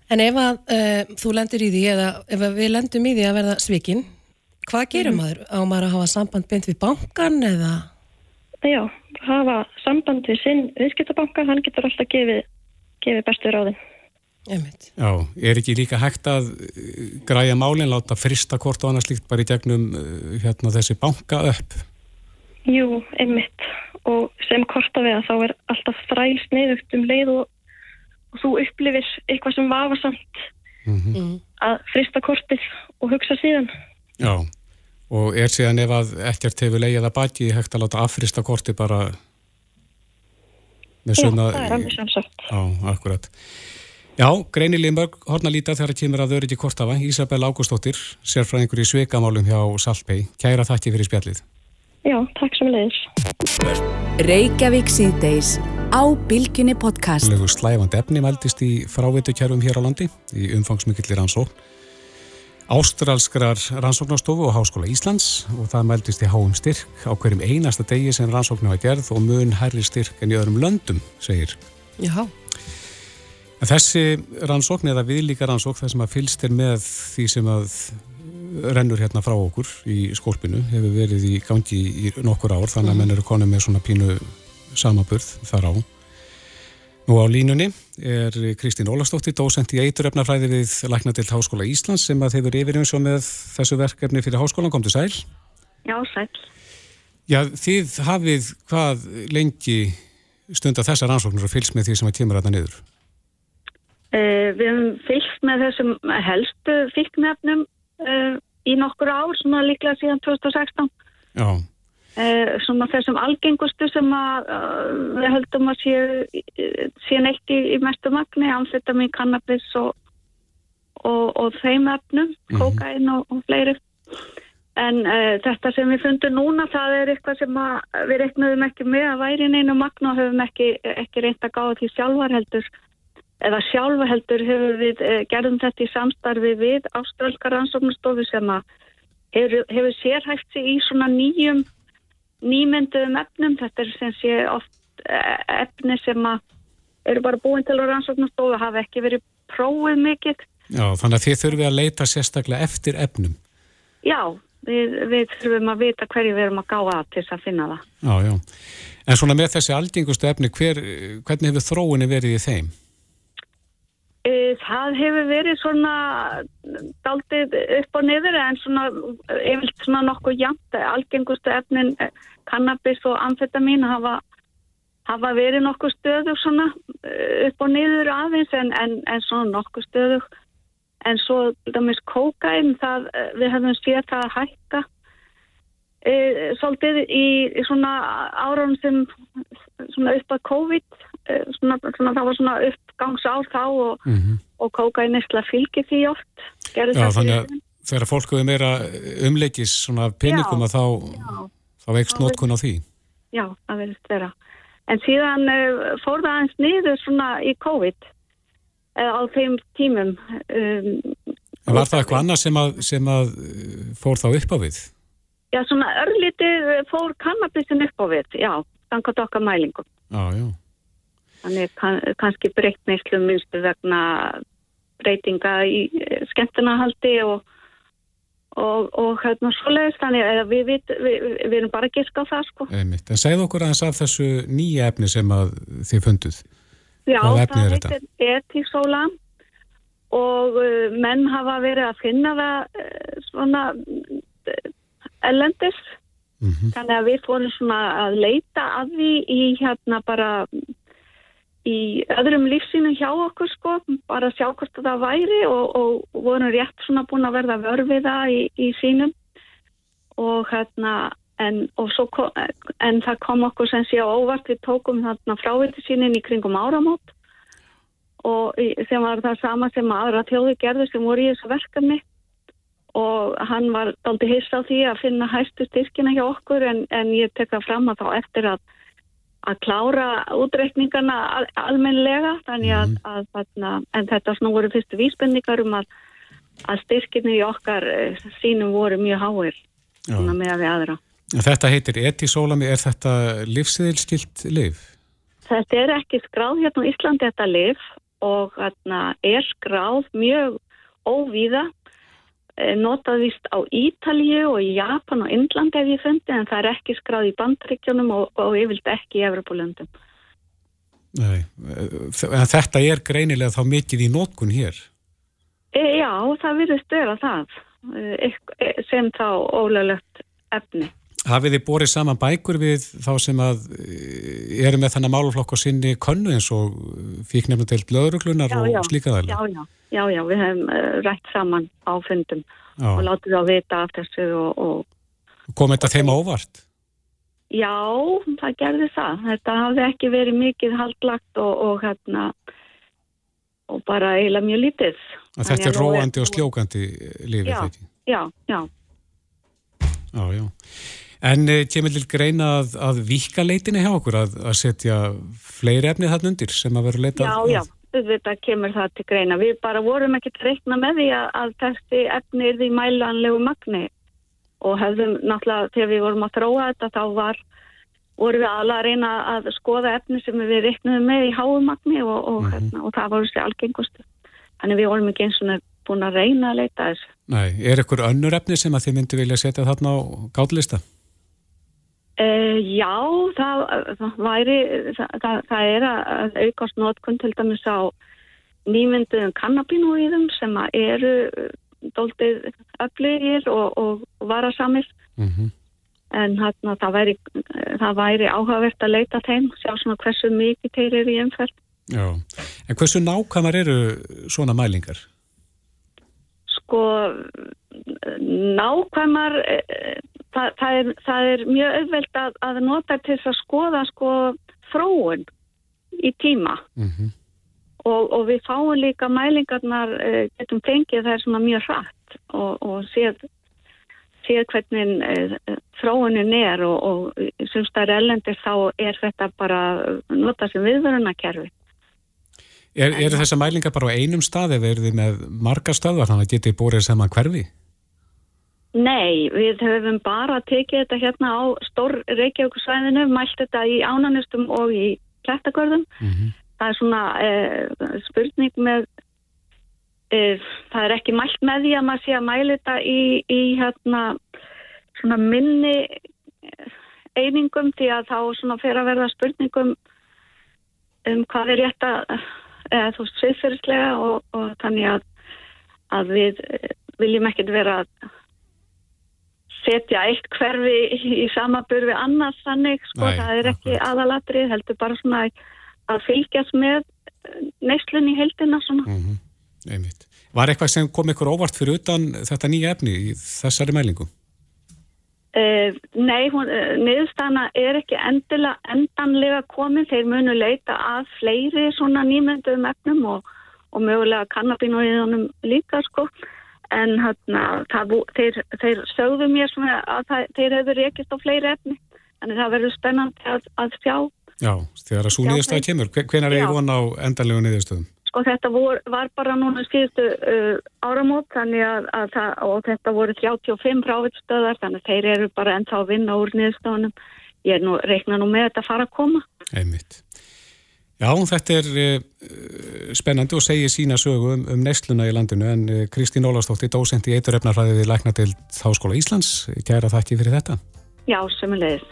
En ef að uh, þú lendir í því eða ef að við lendum í því að verða svikinn, hvað gerir
Mhm.
maður? Á maður að hafa samband beint við bankan eða?
Já, hafa samband við sinn viðskiptabanka, hann getur alltaf gefið, gefið bestu ráðin.
Já, er ekki líka hægt að uh, græja málinn, láta frista kort og annað slíkt bara í gegnum uh, hérna þessi banka upp
Jú, einmitt. Og sem korta við að þá er alltaf þræl sniðugt um leið og, og þú upplifir eitthvað sem vafasamt
Mm.
að frista kortið og hugsa síðan.
Já, og er síðan ef að ekkert hefur leiðið að baki hægt að láta affrista korti bara með
Já,
sögna
það er alveg sjálfsagt.
Já, akkurat Já, greinileg mörg horna líta þegar kemur að þau eru ekki kortafa Ísabel Ágústóttir, sérfræðingur í sveikamálum hjá Salpei, kæra þakki fyrir spjallið
Já, takk sem leiðis.
Reykjavík síðdeis á Bilginni podcast.
Legu slæfandi efni meldist í frávitukjærfum hér á landi í umfangsmikillir ansók ástralskrar rannsóknarstofu og Háskóla Íslands og það meldist í háum styrk á hverjum einasta degi sem rannsóknar var gerð og mun herri styrk en í öðrum löndum, segir.
Já.
En þessi rannsókn eða viðlíka rannsókn þar sem að fylst er með því sem að rennur hérna frá okkur í skólpinu hefur verið í gangi í nokkur ár þannig að menn eru konið með svona pínu samaburð þar á. Nú á línunni er Kristín Ólastóttir, dósent í eituröfnafræði við Læknadilt Háskóla Íslands sem að hefur yfir eins og með þessu verkefni fyrir háskólan, kom til sæl.
Já, sæl.
Já, þið hafið hvað lengi stund að þessar ansóknur og fylgst með því sem að kemur að það niður?
Uh, við hefum fylgst með þessum helstu fylgnefnum uh, í nokkur ár, svona líklega síðan 2016.
Já.
Uh, svona þessum algengustu sem að við höldum að séu, séu neitt í, mestu magni, amfetamin, kannabis og, og, og þeim efnum,
Mhm.
kokain og, og fleiri. En þetta sem við fundum núna, það er eitthvað sem að, við reiknaðum ekki með að væri í neinu magna og höfum ekki, ekki reynd að gáða því sjálfar heldur eða sjálfa heldur hefur við eh, gerðum þetta í samstarfi við Ástrálska rannsóknastofu sem að hefur, hefur sérhæft sig í svona nýjum nýmynduðum efnum þetta er sem sé oft eh, efni sem að eru bara búin til á rannsóknastofu hafa ekki verið prófið mikið
Já, þannig að þið þurfið að leita sérstaklega eftir efnum.
já, við, við þurfum að vita hverju við erum að gá að til þess að finna það
Já, já. En svona með þessi algengustu efni, hver, hvernig hefur þróunni verið í þeim?
Eh, Það hefur verið svona daldið upp og niður en svona yfirlt svona nokkuð jæmt algengustu efnin eh, kannabis og amfetamin hafa, hafa verið nokkuð stöðug svona eh, upp og niður aðeins en, en, en svona nokkuð stöðug. En svo dæmis kókain það við hefum séð það að hækka. E, svolítið í, í svona árun sem svona upp að COVID e, svona, svona það var svona uppgangsár þá og,
Mm
og kókainistla fylgir því oft
Já, þannig að þegar fólk hefur meira umleikis svona peningum að þá, þá veikst nótkun á því.
Já, það verðist vera. En síðan uh, fór það aðeins niður svona í COVID uh, á þeim tímum. Um,
En var það eitthvað annað sem að, sem að uh, fór þá upp á við?
já, svona örlítið fór kannabisin upp á við, já, þannig okkar mælingum.
Já, já.
Þannig kann, kannski breytt neyslu minnstu vegna breytinga í eh, skemmtunahaldi og, og, og hérna svoleiðist. Þannig að við, við, við, við erum bara að giska á það, sko.
Einmitt. En segð okkur aðeins af þessu nýja efni sem að þið funduð.
Já, það
er
heitir etísóla og uh, menn hafa verið að finna það uh, svona ellendis. Þannig að við fórum svona að leita að því í hérna bara í öðrum lífsýnum hjá okkur sko, bara sjá hvort það væri og, og vorum rétt svona búin að verða vörfiða í, í sínum og hérna en, og kom, en það kom okkur sem sé á óvart við tókum þarna fráviti sínin í kringum áramót. Og sem var það sama sem aðra þjóði gerðu sem voru í þessu verkefni. Og hann var daldi hissa á því að finna hæstu styrkina hjá okkur en, en ég tek það fram að þá eftir að að klára útreikningana al almenlega þannig að, að, að en þetta svona voru fyrstu vísbendingar um að, að styrkinni í okkar eh, sínum voru mjög háir með að við aðra.
Þetta heitir etisólami, er þetta livsiðilskilt liv?
Þetta er ekki skráð hérna á Íslandi þetta lif og hérna er skráð mjög óvíða notað vist á Ítalíu og í Japan og Indlandi ef ég fundi en það er ekki skráð í bandryggjónum og, og yfirlt ekki í Evropulöndum.
Nei. En þetta er greinilega þá mikið í nótkun hér.
E, já, það virðist vera það e, sem þá ólöglegt efni.
Hafið þið borið saman bækur við þá sem að eh, eru með þannig máluflokk á sinni könnu eins og fík nefnum til blöðruglunar og slíkaðalega?
Já, já, já, já, við hefum uh, rætt saman á fundum
Já.
og látið þá vita af þessu og, og
Kom þetta þeim á óvart?
já, það gerði það. Þetta hafði ekki verið mikið haldlagt og, og hérna og bara eiginlega mjög lítið.
Að þetta er róandi og sljókandi lifið
Já,
ekki?
já, já.
Já, já. En eh, kemur til greina að, að vika leitinni hjá okkur að, að setja fleiri efni þarna undir sem að vera leitað
Já, já, auðvitað kemur það til greina. Við bara vorum ekki að reikna með því að, að þessi efni er því mælanlegu magni og hefðum náttúrulega þegar við vorum að þróa þetta þá var vorum við alveg að reyna að skoða efni sem við reiknum með í háumagni og, og, mm hérna, og það voru þessi algengustu. Þannig við vorum ekki eins og búin að reyna að leita þessu.
Nei, er ykkur önnur efni sem að þið myndi vilja setja þarna á gátlista?
Uh, já, það, það væri, það, það er að aukast notkun til dæmis á nýmynduðum kannabinúiðum sem eru doldið öflugir og, og, varasamir mm -hmm. en hérna það væri, það væri áhugavert að leita þeim, sjá svona hversu mikið þeir eru í umferð.
Já, en hversu nákvæmar eru svona mælingar?
Sko, nákvæmar það, það, er, það er mjög auðvelt að, að nota til þess að skoða sko fróun í tíma mm -hmm. og, og við fáum líka mælingarnar uh, getum fengið það er svona mjög hratt og, og séð, séð hvernig fróunin er og, og sem stær ellendir þá er þetta bara nota sem viðvörunarkerfi
Er, er þessa mælingar bara á einum stað eða eru þið með marga stöðvar þannig að getið bórið sem að hverfi?
Nei, við höfum bara tekið þetta hérna á stór Reykjavíkusvæðinu, mælt þetta í ánanustum og í klættakörðum. Mm -hmm. Það er svona eh, spurning með, eh, það er ekki mælt með því að maður sé að mæla þetta í, í hérna svona minni einingum því að þá svona fer að verða spurningum um hvað er rétt að, eða þú sviðferðslega og, og þannig að, að við viljum ekkert vera að setja eitt hverfi í samabur við annars þannig, sko, Nei, það er ekki aðalatrið, heldur bara svona að fylgjast með neyslun í heldina svona. Mm
-hmm. Var eitthvað sem kom ykkur óvart fyrir utan þetta nýja efni í þessari mælingu?
Uh, nei, hún, uh, niðurstana er ekki endilega, endanlega komin, þeir munu leita að fleiri svona nýmyndum efnum og, og mögulega kannabinóiðunum líka, sko en hérna, það, þeir, þeir sögðu mér að það, þeir hefur rekist á fleiri efni. En það verður spennandi að, að sjá.
Já, þegar að svo niðurstöða kemur hvenar er von á endanlegu niðurstöðum?
Sko þetta vor, var bara núna skýrstu uh, áramót að, að það, og þetta voru 35 frávitstöðar þannig að þeir eru bara ennþá að vinna úr niðurstöðunum. Ég er nú, reikna nú með þetta að fara að koma.
Einmitt Já, þetta er uh, spennandi og segir sína sögu um, um nesluna í landinu en uh, Kristín Ólastóttir, dósent í eiturrefnarfræðið í Læknadild Háskóla Íslands, kæra þakki fyrir þetta.
Já, semulegis.